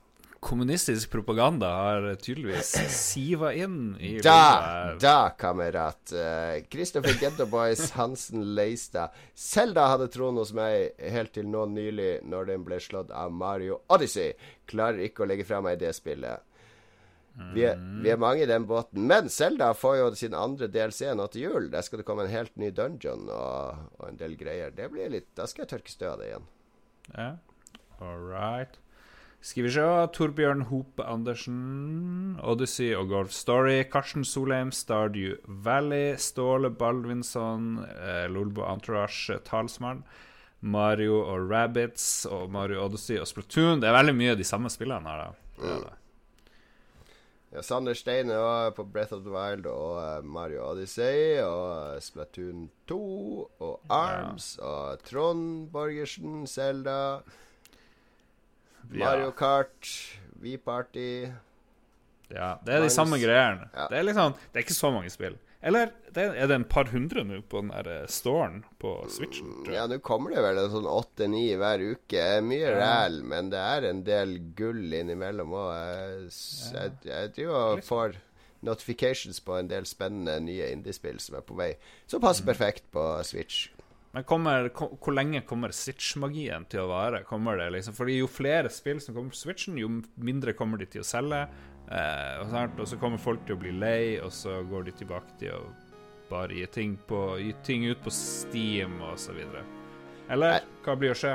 Kommunistisk propaganda har tydeligvis siva inn i Da, da, kamerat. Kristoffer uh, Boys Hansen Leistad. Selda hadde troen hos meg helt til nå nylig, når den ble slått av Mario Odyssey. Klarer ikke å legge fra meg det spillet. Vi er, vi er mange i den båten. Men Selda får jo sin andre DLC nå til jul. Der skal det komme en helt ny dungeon og, og en del greier. Det blir litt Da skal jeg tørke støv av det igjen. Ja, all right. Skal vi se. Torbjørn Hope Andersen, Odyssey og Golf Story. Karsten Solheim, Stardew Valley. Ståle Baldvinsson, eh, Lolbo Entourage, talsmann. Mario og Rabbits og Mario Odyssey og Splatoon. Det er veldig mye av de samme spillene her, da. Ja, Sander Stein er også på Breath of the Wild og eh, Mario Odyssey og Splatoon 2 og Arms og Trond Borgersen, Zelda, Mario Kart, V-Party Ja, det er de samme greiene. Ja. Det er liksom Det er ikke så mange spill. Eller det, er det en par hundre nå på den der eh, storen på Switchen? Ja, nå kommer det vel en sånn åtte-ni hver uke. Mye Ja. ræl, men det er en del gull innimellom òg. Jeg, jeg, jeg driver og får notifications på en del spennende nye indiespill som er på vei. Som passer perfekt på Switch. Men kommer, ko- hvor lenge kommer Switch-magien til å vare? Kommer det liksom Fordi jo flere spill som kommer på Switchen, jo mindre kommer de til å selge. Eh, og, og så kommer folk til å bli lei, og så går de tilbake til å bare gi ting, på, gi ting ut på Steam og så videre. Eller hva blir å skje?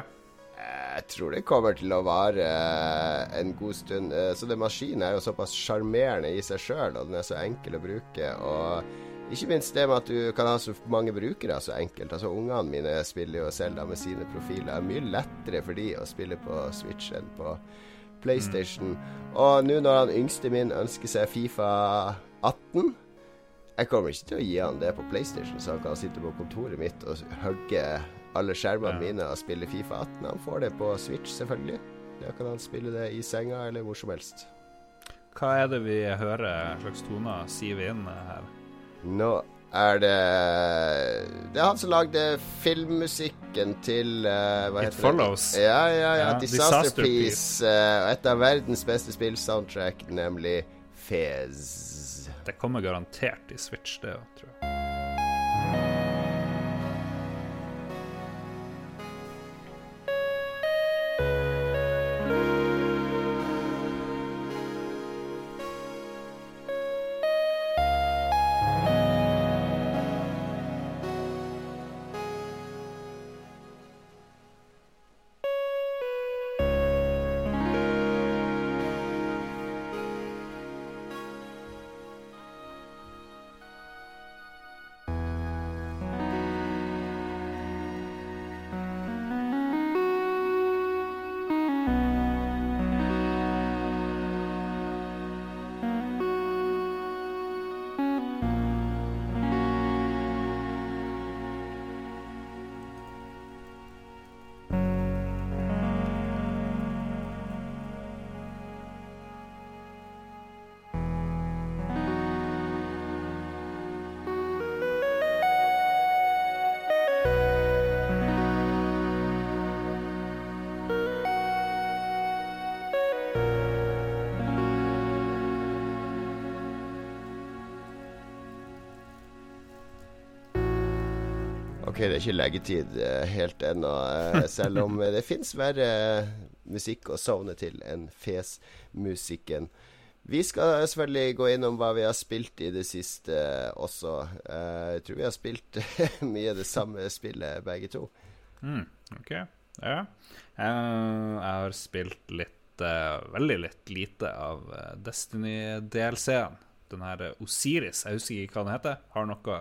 Jeg tror det kommer til å vare eh, en god stund. Eh, Så den maskinen er jo såpass sjarmerende i seg sjøl, og den er så enkel å bruke. Og ikke minst det med at du kan ha så mange brukere så enkelt. Altså Ungene mine spiller jo Zelda med sine profiler. Det er mye lettere for de å spille på Switch enn på PlayStation. Og nå når han yngste min ønsker seg Fifa 18 Jeg kommer ikke til å gi han det på PlayStation, så han kan sitte på kontoret mitt og hugge alle skjermene Ja. mine og spille Fifa 18. Han får det på Switch, selvfølgelig. Da kan han spille det i senga eller hvor som helst. Hva er det vi hører slags toner sive inn her? Nå er det Det er han som lagde filmmusikken til uh, Hva It heter Follows. det? Ja, ja, ja. Ja, Disaster, Disaster Piece. eh, et av verdens beste spillsoundtrack, nemlig Fez. Det kommer garantert i Switch, det òg, tror jeg. Ok, det er ikke leggetid eh, helt ennå, eh, selv om det fins verre eh, musikk å sovne til enn Fes-musikken. Vi skal selvfølgelig gå innom hva vi har spilt i det siste også. Jeg tror vi har spilt mye det samme spillet, begge to. Mm, ok, ja. Jeg har spilt litt, veldig litt lite av Destiny-DLC-en. Den her Osiris, jeg husker ikke hva den heter, har noe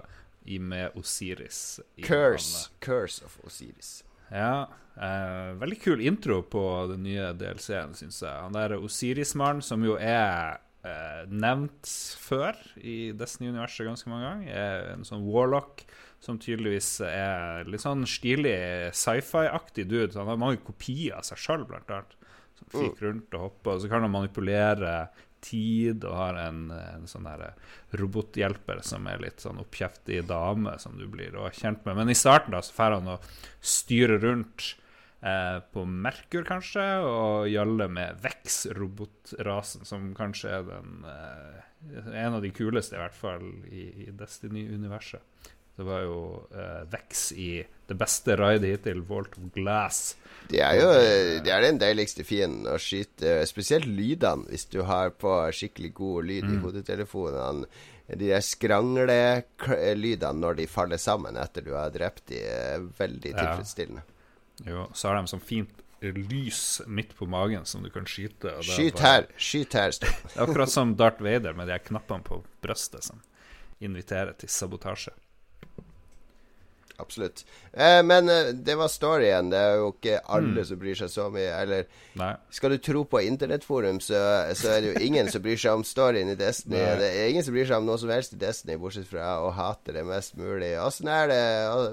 i med Osiris. Curse. Curse of Osiris. Ja, eh, veldig kul intro på den nye DLC-en, syns jeg. Han der Osiris-mannen, som jo er eh, nevnt før i Destiny-universet ganske mange ganger, er en sånn warlock som tydeligvis er litt sånn stilig sci-fi-aktig dude. Så han har mange kopier av seg sjøl, blant annet. Som fyker rundt og hopper, og så kan han manipulere tid, og har en, en sånn her robothjelper som er litt sånn oppkjeftig dame som du blir kjent med. Men i starten da så drar han og styrer rundt eh, på Merkur, kanskje, og gjaller med Vex-robotrasen, som kanskje er den eh, en av de kuleste, i hvert fall, i, i Destiny-universet. Det var jo eh, veks i det beste raidet hittil, Vault of Glass. Det er jo det er den deiligste fienden å skyte, spesielt lydene, hvis du har på skikkelig god lyd i hodetelefonene. De der skranglelydene når de faller sammen etter du har drept de, er veldig Ja. tilfredsstillende. Jo, så har de sånn fint lys midt på magen som du kan skyte. Skyt bare- her! Skyt her! det. Er akkurat som Darth Vader med de knappene på brøstet som inviterer til sabotasje. Absolutt. Eh, men eh, det var storyen. Det er jo ikke alle som bryr seg så mye. Eller Nei. skal du tro på internettforum, så, så er det jo ingen som bryr seg om storyen i Destiny. Nei. Det er ingen som bryr seg om noe som helst i Destiny, bortsett fra å hate det mest mulig. Åssen er det?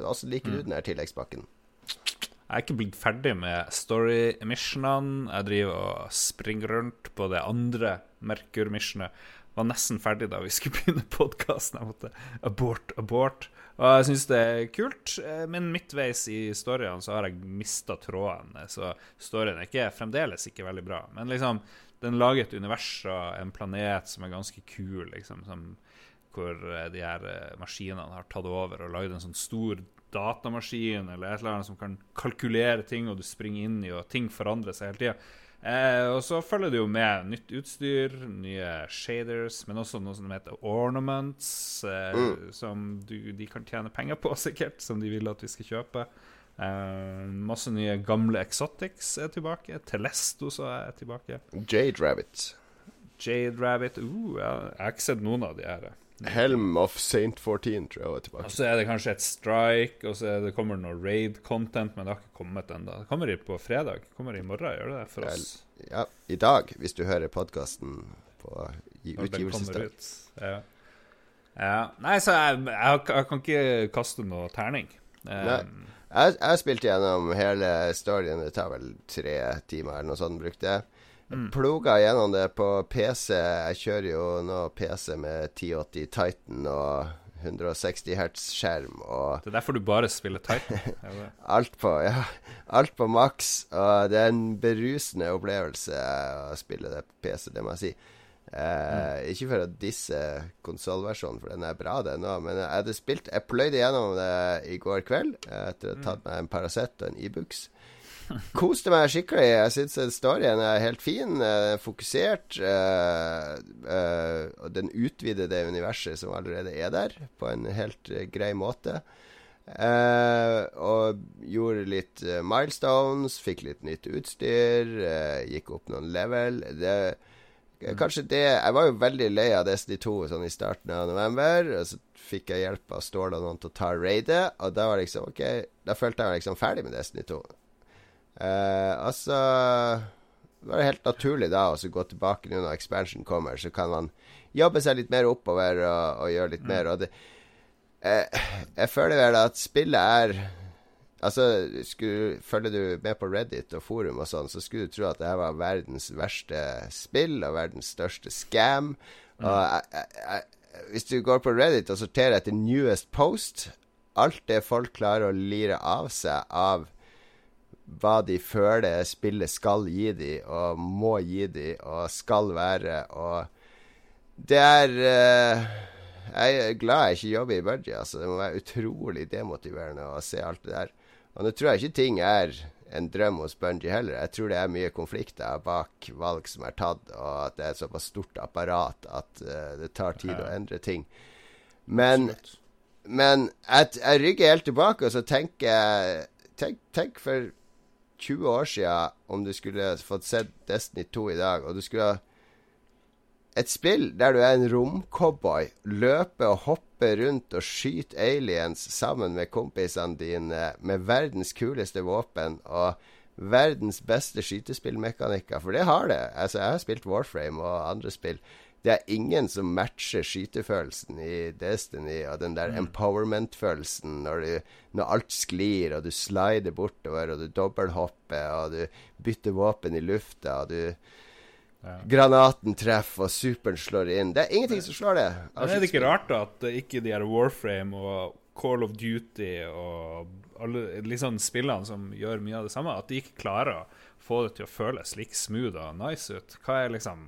Åssen liker du den her tilleggspakken? Jeg er ikke blitt ferdig med story-missionene. Jeg driver og springer rundt på det andre Merkur-missionet. Var nesten ferdig da vi skulle begynne podkasten. Jeg måtte abort, abort. Og jeg syns det er kult, eh, men midtveis i storyen så har jeg mista tråden. Så storyen er ikke, fremdeles ikke veldig bra. Men liksom, den lager et univers og en planet som er ganske kul, liksom. Som, hvor eh, de her eh, maskinene har tatt over og lagd en sånn stor datamaskin eller et eller annet som kan kalkulere ting, og du springer inn i, og ting forandrer seg hele tida. Eh, og så følger det jo med nytt utstyr, nye shaders, men også noe som heter ornaments, eh, mm. som du, de kan tjene penger på, sikkert, som de vil at vi skal kjøpe. Eh, masse nye gamle exotics er tilbake. Telesto er tilbake. Jade Rabbit. Jade Rabbit uh, Jeg har ikke sett noen av de her. Helm of Saint 14 tror jeg var tilbake. Og så er det kanskje et strike, og så det kommer noe raid-content, men det har ikke kommet ennå. Det kommer på fredag. Det kommer i morgen, gjør det det for oss? Ja, i dag, hvis du hører podkasten på utgivelsesdag. Ja. ja. Nei, så jeg, jeg, jeg, kan ikke kaste noe terning. Nei. Um, jeg, jeg spilte gjennom hele storyen. Det tar vel tre timer eller noe sånt, brukte jeg. Mm. Ploga gjennom det på PC. Jeg kjører jo nå PC med 1080 Titan og 160 hertz skjerm og Det er derfor du bare spiller Titan? alt på ja, alt på maks. Og det er en berusende opplevelse å spille det på PC, det må jeg si. Eh, ikke for å disse konsollversjonen, for den er bra, den òg. Men jeg hadde spilt Jeg pløyde gjennom det i går kveld etter å ha tatt meg en Paracet og en Ibux. E Koste meg skikkelig. Jeg syns storyen er helt fin. Uh, fokusert. Uh, uh, og den utvider det universet som allerede er der, på en helt grei måte. og gjorde litt milestones, fikk litt nytt utstyr, gikk opp noen level. Det Mm. Kanskje det Jeg var jo veldig lei av Destiny 2 sånn i starten av november. Og så fikk jeg hjelp av Ståle og noen til å ta raidet, og da var liksom OK Da følte jeg meg liksom ferdig med Destiny 2. Uh, altså var det helt naturlig da å gå tilbake nå når expansion kommer. Så kan man jobbe seg litt mer oppover og, og gjøre litt mm. mer. Og det, eh, jeg føler vel at spillet er Altså, skulle, Følger du med på Reddit og forum og sånn, så skulle du tro at det her var verdens verste spill og verdens største scam. Mm. Og jeg, jeg, jeg, hvis du går på Reddit og sorterer etter newest post Alt det folk klarer å lire av seg av hva de føler spillet skal gi dem, og må gi dem, og skal være, og Det er uh, Jeg er glad jeg ikke jobber i Budgie. Altså. Det må være utrolig demotiverende å se alt det der. Og nå tror jeg ikke ting er en drøm hos Bungie heller. Jeg tror det er mye konflikter bak valg som er tatt, og at det er et såpass stort apparat at uh, det tar tid å endre ting. Men, men jeg, jeg, rygger helt tilbake, og så tenker jeg tenk, tenk, for 20 år siden om du skulle fått sett Destiny 2 i dag, og du skulle et spill der du er en romcowboy, løper og hopper rundt og skyter aliens sammen med kompisene dine med verdens kuleste våpen og verdens beste skytespillmekanikker. For det har det. Altså, jeg har spilt Warframe og andre spill. Det er ingen som matcher skytefølelsen i Destiny og den der mm. empowerment-følelsen når, når, alt sklir, og du slider bortover, og du dobbelthopper, og du bytter våpen i lufta, og du Granaten treffer, og superen slår inn. Det er ingenting som slår det. Men er det ikke rart da at ikke de her Warframe og Call of Duty og alle liksom spillene som gjør mye av det samme, at de ikke klarer å få det til å føles like smooth og nice ut? Hva er liksom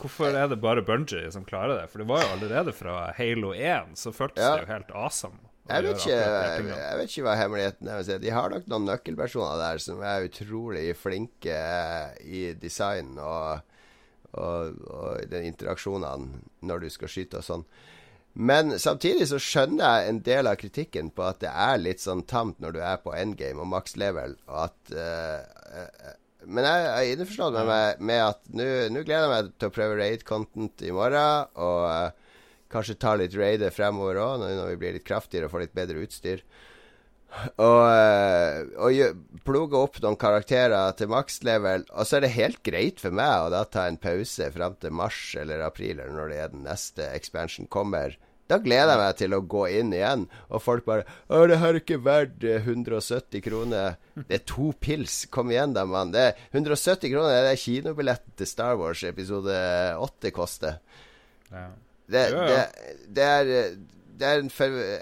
Hvorfor er det bare Bungie som klarer det? For det var jo allerede fra Halo 1, så føltes ja. det jo helt awesome. Jeg vet, ikke, jeg vet, ikke, hva hemmeligheten er. De har nok noen nøkkelpersoner der som er utrolig flinke i design og, og, og den interaksjonene når du skal skyte og sånn. Men samtidig så skjønner jeg en del av kritikken på at det er litt sånn tamt når du er på endgame og max level, og at uh, Men jeg er innforstått med, med at nå gleder jeg meg til å prøve raid content i morgen. Og uh, Kanskje ta litt raider fremover òg, når vi blir litt kraftigere og får litt bedre utstyr. Og, eh, og pluge opp noen karakterer til makslevel. Og så er det helt greit for meg å da ta en pause fram til mars eller april, eller når det er den neste expansion kommer. Da gleder jeg meg til å gå inn igjen, og folk bare 'Å, det her er ikke verdt 170 eh, kroner'. Det er to pils. Kom igjen, da, mann. Det er 170 kroner det er kinobilletten til Star Wars episode 8 koster. Ja. Det, det, det, er Det er en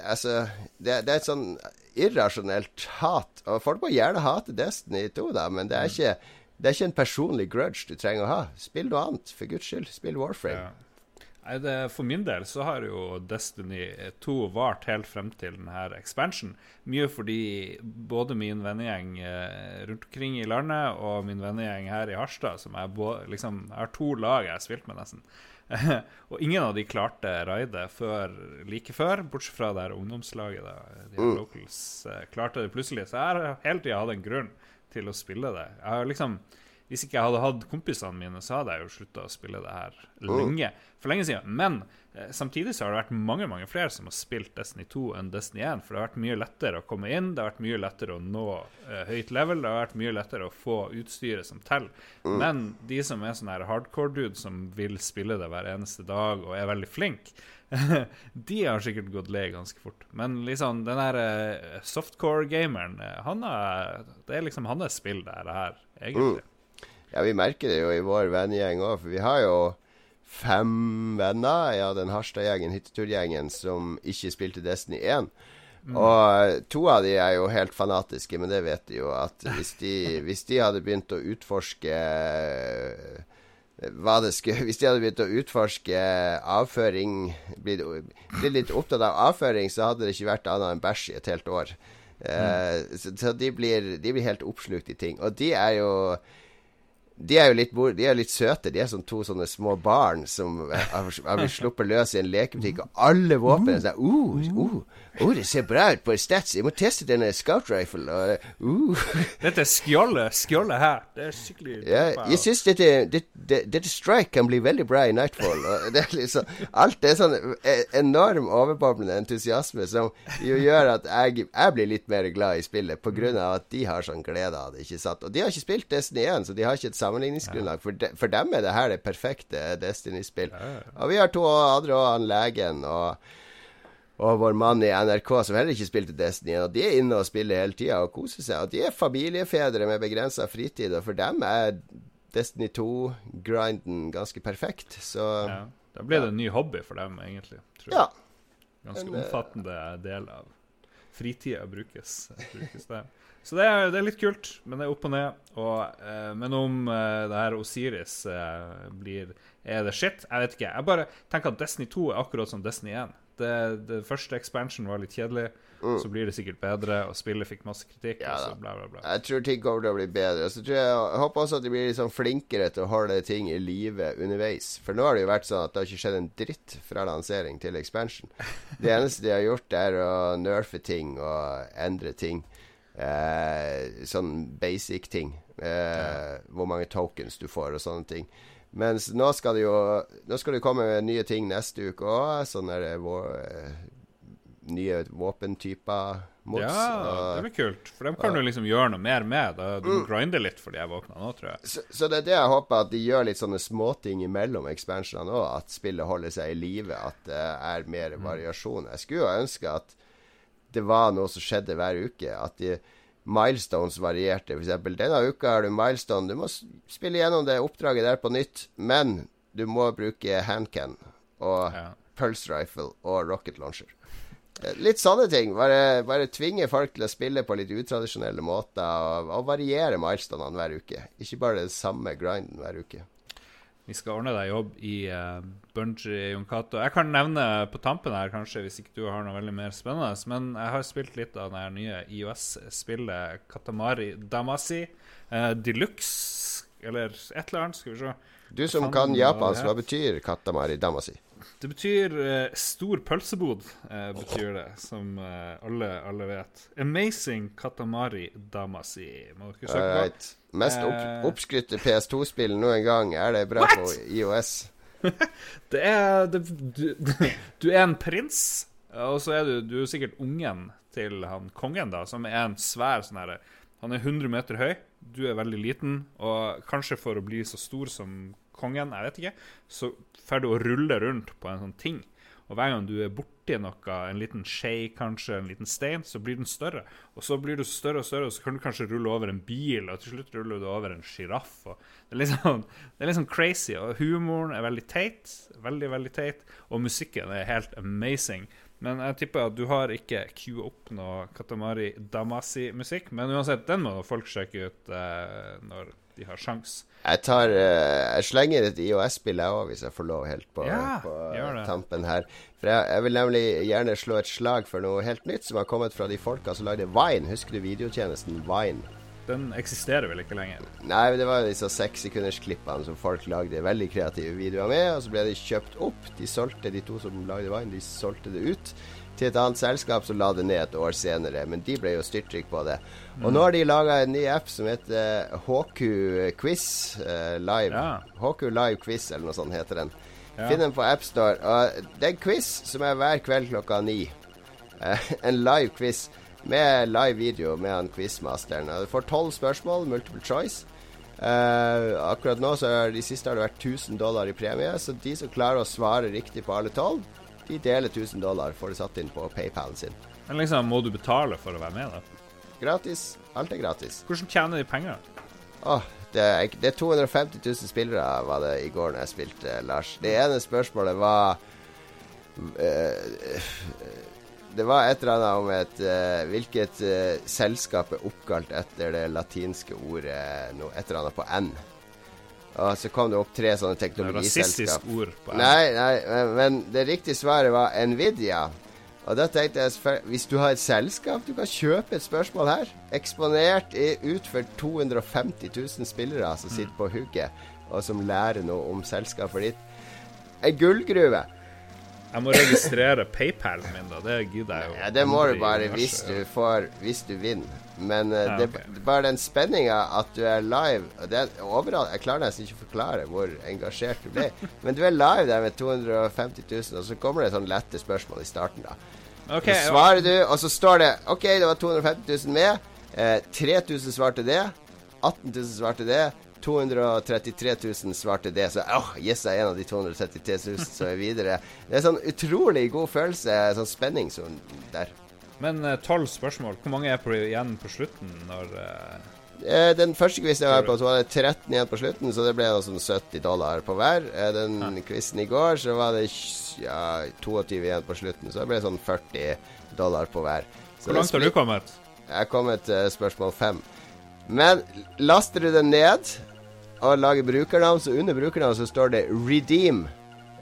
Altså, det, det, er et sånn irrasjonelt hat. Og folk må gjerne hate Destiny 2, da, men det er, mm. ikke, det er ikke en personlig grudge du trenger å ha. Spill noe annet, for guds skyld. Spill Warframe. Ja. Det, For min del så har jo Destiny 2 vart helt frem til denne expansion. Mye fordi både min vennegjeng eh, rundt omkring i landet og min vennegjeng her i Harstad, som jeg, liksom, jeg har to lag jeg har spilt med, nesten. og ingen av de klarte raidet før, like før, bortsett fra det her ungdomslaget. Da. De mm. locals eh, klarte det plutselig. Så jeg har hele tida hatt en grunn til å spille det. Jeg har liksom hvis ikke jeg hadde hatt kompisene mine, så hadde jeg jo slutta å spille det her lenge. For lenge siden. Men eh, samtidig så har det vært mange mange flere som har spilt Destiny 2 enn Destiny 1. For det har vært mye lettere å komme inn, det har vært mye lettere å nå eh, høyt level, det har vært mye lettere å få utstyret som teller. Mm. Men de som er sånn her hardcore-dude som vil spille det hver eneste dag og er veldig flink, de har sikkert gått lei ganske fort. Men liksom den der uh, softcore-gameren, han har, det er liksom hans spill, det her, egentlig. Mm. Ja, vi merker det jo i vår vennegjeng òg, for vi har jo fem venner. Ja, den Harstad-gjengen, hytteturgjengen, som ikke spilte Destiny 1. Mm. Og to av de er jo helt fanatiske, men det vet de jo at hvis de, hvis de hadde begynt å utforske hva det skulle, Hvis de hadde begynt å utforske avføring Blitt, blitt litt opptatt av avføring, så hadde det ikke vært annet enn bæsj i et helt år. Mm. Uh, så, så de, blir, de blir helt oppslukt i ting. Og de er jo de er jo litt, de er litt, søte. De er som to sånne små barn som har, blitt sluppet løs i en lekebutikk, og alle våpen er sånn uh, uh, oh, det ser bra ut på stats. Jeg må teste denne scout rifle. Og, uh. Dette skjoldet, skjoldet her, det er skikkelig ja, Jeg syns dette, dette, dette, strike kan bli veldig bra i Nightfall. Det er liksom, alt er sånn e, enorm overboblende entusiasme som jo gjør at jeg, jeg blir litt mer glad i spillet, på grunn av at de har sånn glede av det. ikke sant? Og de har ikke spilt Destiny 1, så de har ikke et sammenligningsgrunnlag. For, de, for dem er det her det perfekte Destiny-spill. Og vi har to andre òg, han legen og, og vår mann i NRK som heller ikke spilte Destiny. Og de er inne og spiller hele tida og koser seg. Og de er familiefedre med begrensa fritid, og for dem er Destiny 2-grinden ganske perfekt. Så ja, Da blir det en ny hobby for dem, egentlig. Tror jeg. Ja. Ganske en, omfattende del av fritida brukes, brukes det. Så det er, det er, litt kult, men det er opp og ned. Og, eh, men om eh, det her Osiris eh, blir Er det shit? Jeg vet ikke. Jeg bare tenker at Destiny 2 er akkurat som Destiny 1. Det, det første expansion var litt kjedelig. Mm. Så blir det sikkert bedre, og spillet fikk masse kritikk. Ja, og så bla, bla, bla. Jeg tror ting kommer til å bli bedre. Så tror jeg, jeg håper også at de blir liksom flinkere til å holde ting i live underveis. For nå har det jo vært sånn at det har ikke skjedd en dritt fra lansering til expansion. Det eneste de har gjort, er å nerfe ting og endre ting. Eh, sånn basic ting. Eh. Hvor mange tokens du får og sånne ting. Mens nå skal det jo Nå skal det komme nye ting neste uke òg. Sånne vår, nye våpentyper. Mods, ja, det blir kult. For dem kan du liksom gjøre noe mer med. Du mm. grinder litt fordi jeg våkner nå, tror jeg. Så, så, det er det jeg håper, at de gjør litt sånne småting imellom ekspansjonene òg. At spillet holder seg i live. At det er mer mm. variasjon. Jeg skulle jo ønske at det var noe som skjedde hver uke. At de milestones varierte. F.eks. denne uka har du milestone. Du må spille gjennom det oppdraget der på nytt, men du må bruke handcan og ja. pulse rifle og rocket launcher. Eh, litt sånne ting. Bare, bare tvinge folk til å spille på litt utradisjonelle måter og, og variere milestonene hver uke. Ikke bare den samme grinden hver uke. Vi skal ordne deg jobb i uh, Bungie Yonkato. Jeg kan nevne på tampen her, kanskje, hvis ikke du har noe veldig mer spennende, men jeg har spilt litt av det nye IOS-spillet Katamari Damasi uh, Deluxe, eller et eller annet. Skal vi se. Du som kan japansk, hva betyr Katamari Damasi? Det betyr uh, stor pølsebod, uh, betyr det, som alle, alle, vet. Amazing Katamari Damasi. Må dere søke på. Right. Mest opp, oppskrytte PS2-spill noen gang. Er det bra What? på IOS? det er det, du, du, er en prins, og så er du, du er sikkert ungen til han kongen, da, som er en svær sånn herre Han er 100 meter høy, du er veldig liten, og kanskje for å bli så stor som kongen, jeg vet ikke, så får du å rulle rundt på en sånn ting. Og hver gang du er borti noe, en liten skje kanskje, en liten stein, så blir den større. Og så blir du større og større, og så kan du kanskje rulle over en bil, og til slutt ruller du over en sjiraff. Det, er liksom, det er liksom crazy. Og humoren er veldig teit. Veldig, veldig teit. Og musikken er helt amazing. Men jeg tipper at du har ikke queue opp noe Katamari Damasi-musikk. Men uansett, den må folk sjekke ut eh, når de har sjans. Jeg tar uh, Jeg slenger et IOS-spill, jeg òg, hvis jeg får lov, helt på, Ja, på tampen her. For jeg, jeg vil nemlig gjerne slå et slag for noe helt nytt som har kommet fra de folka som lagde Vine. Husker du videotjenesten Vine? Den eksisterer vel ikke lenger. Nei, men det var disse sekssekundersklippene som folk lagde veldig kreative videoer med, og så ble de kjøpt opp. De solgte, de to som lagde Vine, de solgte det ut til et annet selskap som la det ned et år senere, men de ble jo styrtrik på det. Og nå har de laga en ny app som heter HQ Quiz uh, Live. Ja. HQ Live Quiz, eller noe sånt heter den. Ja. Finn den på AppStore. Og det er en quiz som er hver kveld klokka ni. Uh, en live quiz med live video med han quizmasteren. Du får tolv spørsmål, multiple choice. Uh, akkurat nå så er de siste har det vært 1000 dollar i premie, så de som klarer å svare riktig på alle tolv, de deler 1000 dollar, får det satt inn på PayPalen sin. Men liksom, må du betale for å være med, da? Gratis. Alt er gratis. Hvordan tjener de penger? Åh, det, er, det er 250 000 spillere, var det i går når jeg spilte, Lars. Det ene spørsmålet var eh, Det var et eller annet om et eh, Hvilket eh, selskap er oppkalt etter det latinske ordet noe, Et eller annet på N. Og så kom det opp tre sånne teknologiselskap. Rasistisk ord på Nei, nei, men, det riktige svaret var Nvidia. Og da tenkte jeg Hvis du har et selskap du kan kjøpe et spørsmål her, eksponert i, ut for 250 000 spillere som sitter på hugget, og som lærer noe om selskapet ditt En gullgruve. Jeg må registrere PayPalen min, da. Det gidder jeg jo. Ja, det må du bare hvis du får Hvis du vinner. Men eh, Ja, det, det er bare den spenninga at du er live det er overalt, Jeg klarer nesten ikke å forklare hvor engasjert du ble. Men du er live der med 250 000, og så kommer det sånn lette spørsmål i starten, da. Okay, Så svarer du, og så står det OK, det var 250 000 med. Eh, 3000 svarte det. 18 000 svarte det. 233 000 svarte det. Så åh, yes, jeg er en av de 233 000 som er videre. Det er sånn utrolig god følelse, sånn spenning som der. Men eh, tolv spørsmål. Hvor mange er på, igjen på slutten når Eh, den første quizen jeg var på, så var det 13 igjen på slutten, så det ble noe sånn 70 dollar på hver. Den quizen i går, så var det ja, 22 igjen på slutten, så det ble sånn 40 dollar på hver. Så Hvor langt har du kommet? Jeg har kommet til spørsmål fem. Men laster du den ned og lager brukernavn, så under brukernavn så står det 'redeem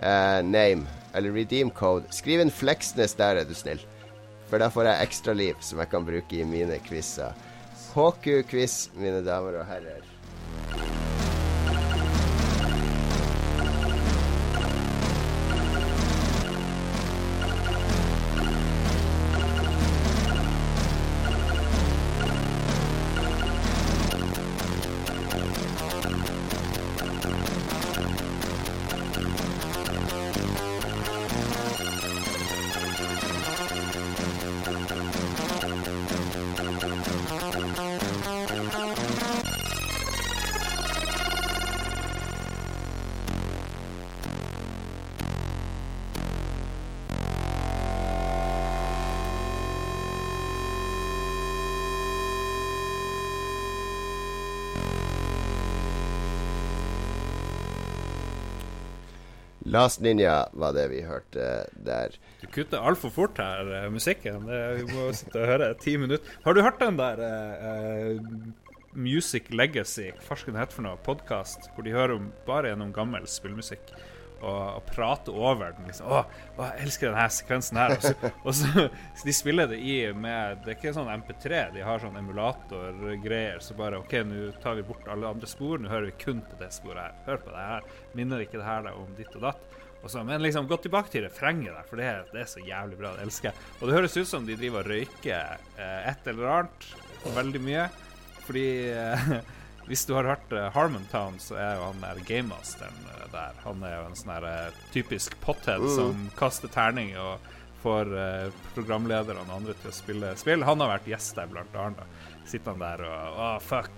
eh, name', eller 'redeem code'. Skriv inn Fleksnes der, er du snill. For da får jeg ekstra liv som jeg kan bruke i mine quizer. HQ-quiz, mine damer og herrer. Last Ninja var det vi hørte der. Du kutter altfor fort her, eh, musikken. Vi må sitte og høre ti minutter. Har du hørt den der eh, Music Legacy, hva skal det hete for noe, podkast, hvor de hører om, bare gjennom gammel spillmusikk? Og, og prate over den. liksom Å, å, jeg elsker denne sekvensen her. Og så, og så, så De spiller det i med Det er ikke sånn MP3, de har sånn emulatorgreier. Så bare OK, nå tar vi bort alle andre spor, nå hører vi kun på det sporet her. Hør på det her. Minner ikke det her deg om ditt og datt? Og så, men liksom, gå tilbake til refrenget der, for det, det er så jævlig bra. Det elsker jeg. Og det høres ut som de driver og røyker eh, et eller annet veldig mye. Fordi eh, hvis du har hørt eh, Harmontown, så er jo han der gamemasteren uh, der. Han er jo en sånn her eh, typisk pothead som kaster terning og får uh, programlederne og andre til å spille spill. Han har vært gjest der, blant annet. Sitter han der og Å, fuck.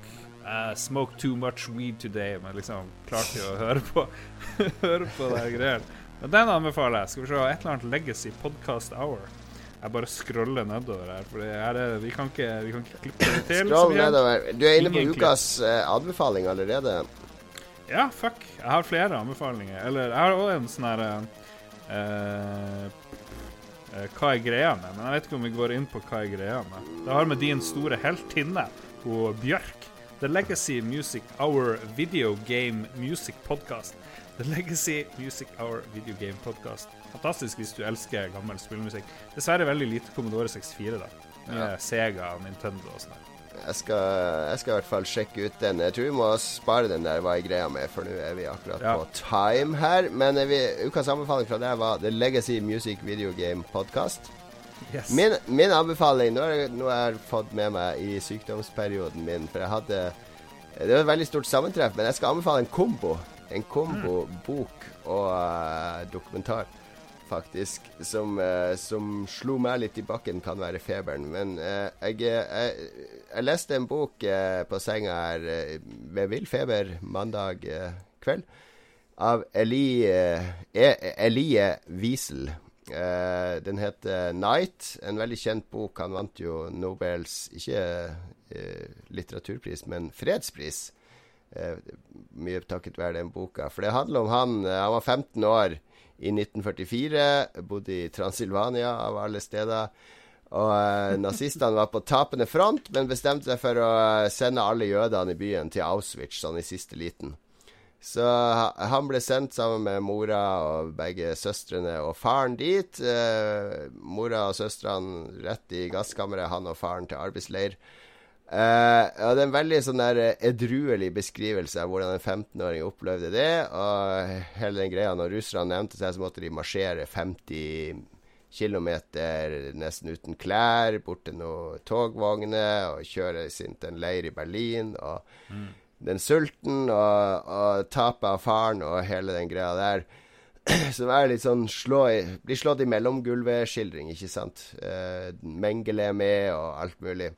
I smoked too much weed today. Men liksom klarte jo å høre på Høre på de greiene. Men den anbefaler jeg. Skal vi se et eller annet Legacy Podcast Hour. Jeg bare scroller nedover her, for her er, vi, kan ikke, vi kan ikke klippe det til. Scroll nedover. Du er inne på ukas uh, anbefaling allerede. Ja, fuck. Jeg har flere anbefalinger. Eller jeg har òg en sånn her uh, uh, Hva er greia med? Men jeg vet ikke om vi går inn på hva er greia med. Det har med din store heltinne, hun Bjørk. The Legacy Music Hour Video Game Music Podcast. The Legacy Music Hour Video Game Podcast. Fantastisk hvis du elsker gammel spillmusikk. Dessverre veldig lite Commodore 64, da. Ja. Sega og Nintendo og sånn. Jeg skal, jeg skal i hvert fall sjekke ut den. Jeg tror vi må spare den der hva er greia med, for nå er vi akkurat Ja. på time her. Men vi, ukas anbefaling fra deg var The Legacy Music Video Game Podcast. Yes. Min, min anbefaling nå har jeg fått med meg i sykdomsperioden min, for jeg hadde Det var et veldig stort sammentreff, men jeg skal anbefale en kombo. En kombo bok og uh, dokumentar, faktisk, som, uh, som slo meg litt i bakken, kan være feberen. Men uh, jeg, jeg, jeg leste en bok på senga her ved vill feber mandag kveld av Elie, Elie Wiesel. Uh, den heter 'Night'. En veldig kjent bok. Han vant jo Nobels ikke uh, litteraturpris, men fredspris. Eh, mye takket være den boka. For det handler om han eh, Han var 15 år i 1944. Bodde i Transilvania, av alle steder. Og eh, nazistene var på tapende front, men bestemte seg for å eh, sende alle jødene i byen til Auschwitz sånn i siste liten. Så han ble sendt sammen med mora og begge søstrene og faren dit. Eh, mora og søstrene rett i gasskammeret, han og faren til arbeidsleir. Eh, ja, det er en veldig sånn der eh, edruelig beskrivelse av hvordan en 15-åring opplevde det. Og hele den greia, når russerne nevnte seg, så måtte de marsjere 50 km nesten uten klær bort til noen togvogner og kjøre sin til en leir i Berlin. Og den sulten og, og tapet av faren og hele den greia der. Som er litt sånn slå i, Blir slått i mellomgulvet-skildring, ikke sant? Uh, Mengele med og alt mulig.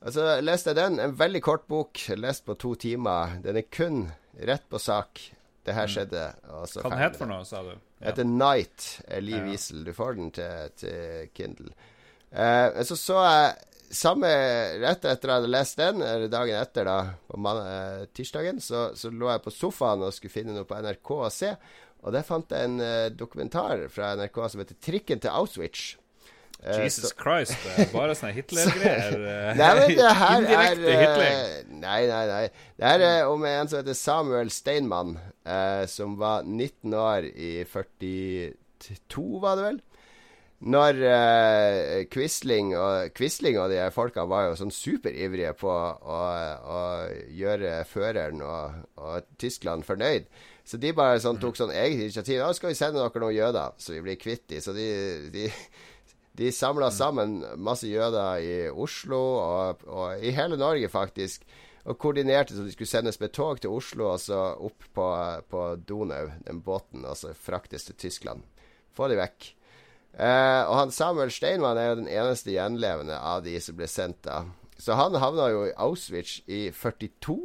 Altså, leste jeg den. En veldig kort bok. Lest på to timer. Den er kun rett på sak. Det her skjedde. og Hva het for noe, sa du? det heter Night. Elie Ja. Du får den til, til Kindle. Eh, så så jeg samme rett etter jeg hadde lest den, eller dagen etter, da, på man, eh, tirsdagen, så, så lå jeg på sofaen og skulle finne noe på NRK å se. Og der fant jeg en eh, dokumentar fra NRK som heter 'Trikken til Auschwitz'. Eh, Jesus Christ, det er bare sånne Hitler-greier. Nei, men det her er Indirekte Hitler. eh, Nei, nei, nei. Det her er om en som heter Samuel Steinmann, eh, som var 19 år i 42, var det vel? Når eh, Quisling, og, Quisling og de her folka var jo sånn superivrige på å, å gjøre føreren og, og Tyskland fornøyd. Så de bare sånn, tok sånn eget initiativ. Ja, skal vi sende dere noen jøder, så vi blir kvitt de. Så de, de de samla sammen masse jøder i Oslo og, og i hele Norge, faktisk. Og koordinerte så de skulle sendes med tog til Oslo og så opp på, på Donau, den båten, og så fraktes til Tyskland. Få de vekk. Eh, og han Samuel Steinmann er jo den eneste gjenlevende av de som ble sendt da. Så han havna jo i Auschwitz i 42.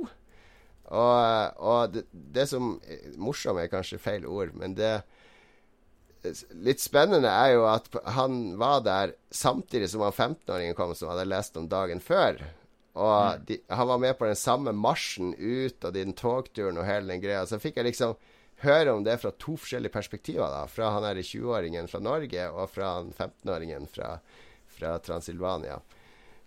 Og, og det, det som Morsom er kanskje feil ord, men det litt spennende er jo at han var der samtidig som han 15-åringen kom, som hadde lest om dagen før. Og de, han var med på den samme marsjen ut, og den togturen og hele den greia. Så fikk jeg liksom høre om det fra to forskjellige perspektiver. da Fra han her 20-åringen fra Norge, og fra han 15-åringen fra, fra Transilvania.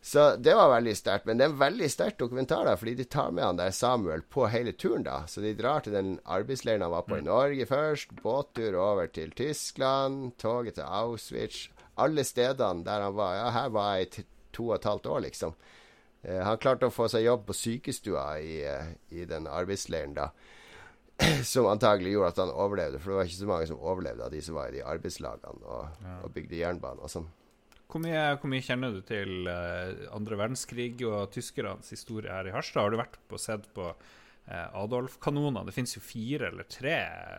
Så det var veldig sterkt. Men det er en veldig sterk dokumentar, da, fordi de tar med han der Samuel på hele turen. da Så de drar til den arbeidsleiren han var på i Norge først. Båttur over til Tyskland. Toget til Auschwitz. Alle stedene der han var. Ja, her var jeg i to og et halvt år, liksom. Eh, han klarte å få seg jobb på sykestua i, eh, i den arbeidsleiren da. Som antagelig gjorde at han overlevde, for det var ikke så mange som overlevde av de som var i de arbeidslagene og, og bygde jernbane og sånn. Hvor mye, hvor mye kjenner du til eh, andre verdenskrig og tyskernes historie her i Harstad? Har du vært på sett på eh, Adolf-kanonene? Det finnes jo fire eller tre.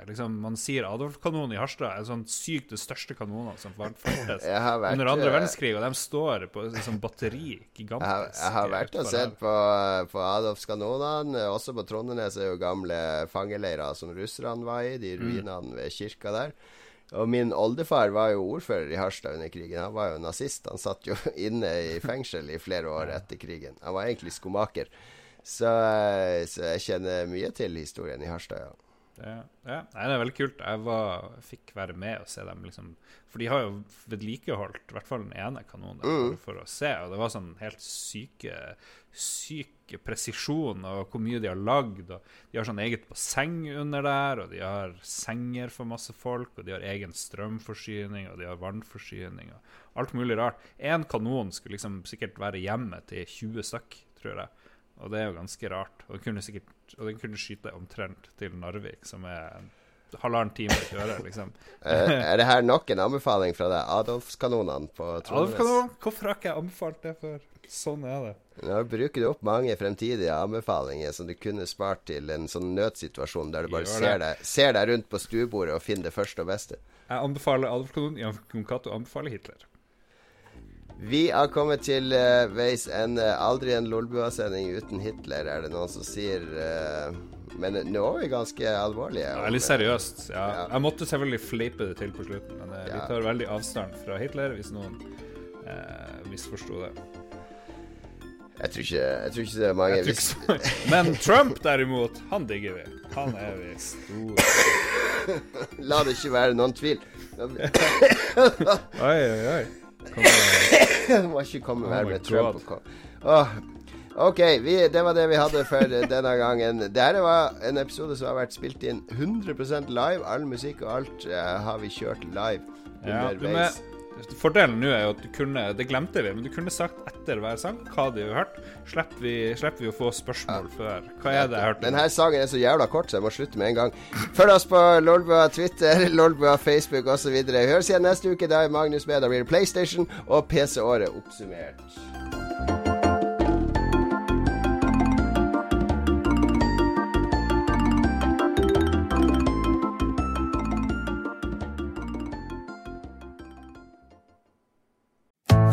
Liksom, man sier Adolf-kanonen i Harstad er sånn sykt det største kanonene som fantes Jeg under andre eh, verdenskrig, og de står på liksom, batteri. Jeg Gigantisk. jeg har vært og sett på, på, Adolf-kanonene. Også på Trondenes er jo gamle fangeleirer som russerne var i, de ruinene ved kirka der. Og min oldefar var jo ordfører i Harstad under krigen. Han var jo nazist. Han satt jo inne i fengsel i flere år etter krigen. Han var egentlig skomaker. Så, så jeg kjenner mye til historien i Harstad, ja. Det, ja. Nei, det er veldig kult. Jeg var, fikk være med og se dem, liksom. For de har jo vedlikeholdt i hvert fall den ene kanonen mm. for, å se. Og det var sånn helt syke syk presisjon og hvor mye de har lagd. Og de har sånn eget basseng under der, og de har senger for masse folk, og de har egen strømforsyning, og de har vannforsyning og alt mulig rart. Én kanon skulle liksom sikkert være hjemmet til 20 stykk, tror jeg. Og det er jo ganske rart. Og den kunne, sikkert, og den kunne skyte omtrent til Narvik, som er halvannen time å kjøre, liksom. uh, er det her nok en anbefaling fra deg? Adolfskanonene på Trondheim? Adolfkanon? Hvorfor har ikke jeg anbefalt det før? Sånn er det. Nå bruker du opp mange fremtidige anbefalinger som du kunne spart til en sånn nødsituasjon der du bare ser deg, ser deg, rundt på stuebordet og finner det første og beste. Jeg anbefaler Adolfkanon. Jan Konkato anbefaler Hitler. Vi har kommet til uh, veis ende. Aldri en Lolbua-sending uten Hitler, er det noen som sier. Uh, men nå er vi ganske alvorlige. Ja, litt seriøst. Ja. Ja. Jeg måtte selvfølgelig fleipe det til på slutten, men uh, vi tar veldig avstand fra Hitler hvis noen uh, misforsto det. Jeg tror, ikke, jeg tror ikke det er mange hvis... Men Trump, derimot, han digger vi. Han er vi store. La det ikke være noen tvil. oi, oi, oi. Du må ikke komme oh her med Trump. Oh. OK, vi, det var det vi hadde for denne gangen. Dette var en episode som har vært spilt inn 100% live. All musikk og alt uh, har vi kjørt live underveis. Ja, Fordelen nå er jo at du kunne Det glemte vi, men du kunne sagt etter hver sang hva de har hørt. Slipper vi, slipper vi å få spørsmål ja. før. Hva er det jeg hørte? Denne sangen er så jævla kort, så jeg må slutte med en gang. Følg oss på Lolbua Twitter, Lolbua Facebook osv. Høres igjen neste uke. Da er Magnus med. Da blir det PlayStation og PC-året oppsummert.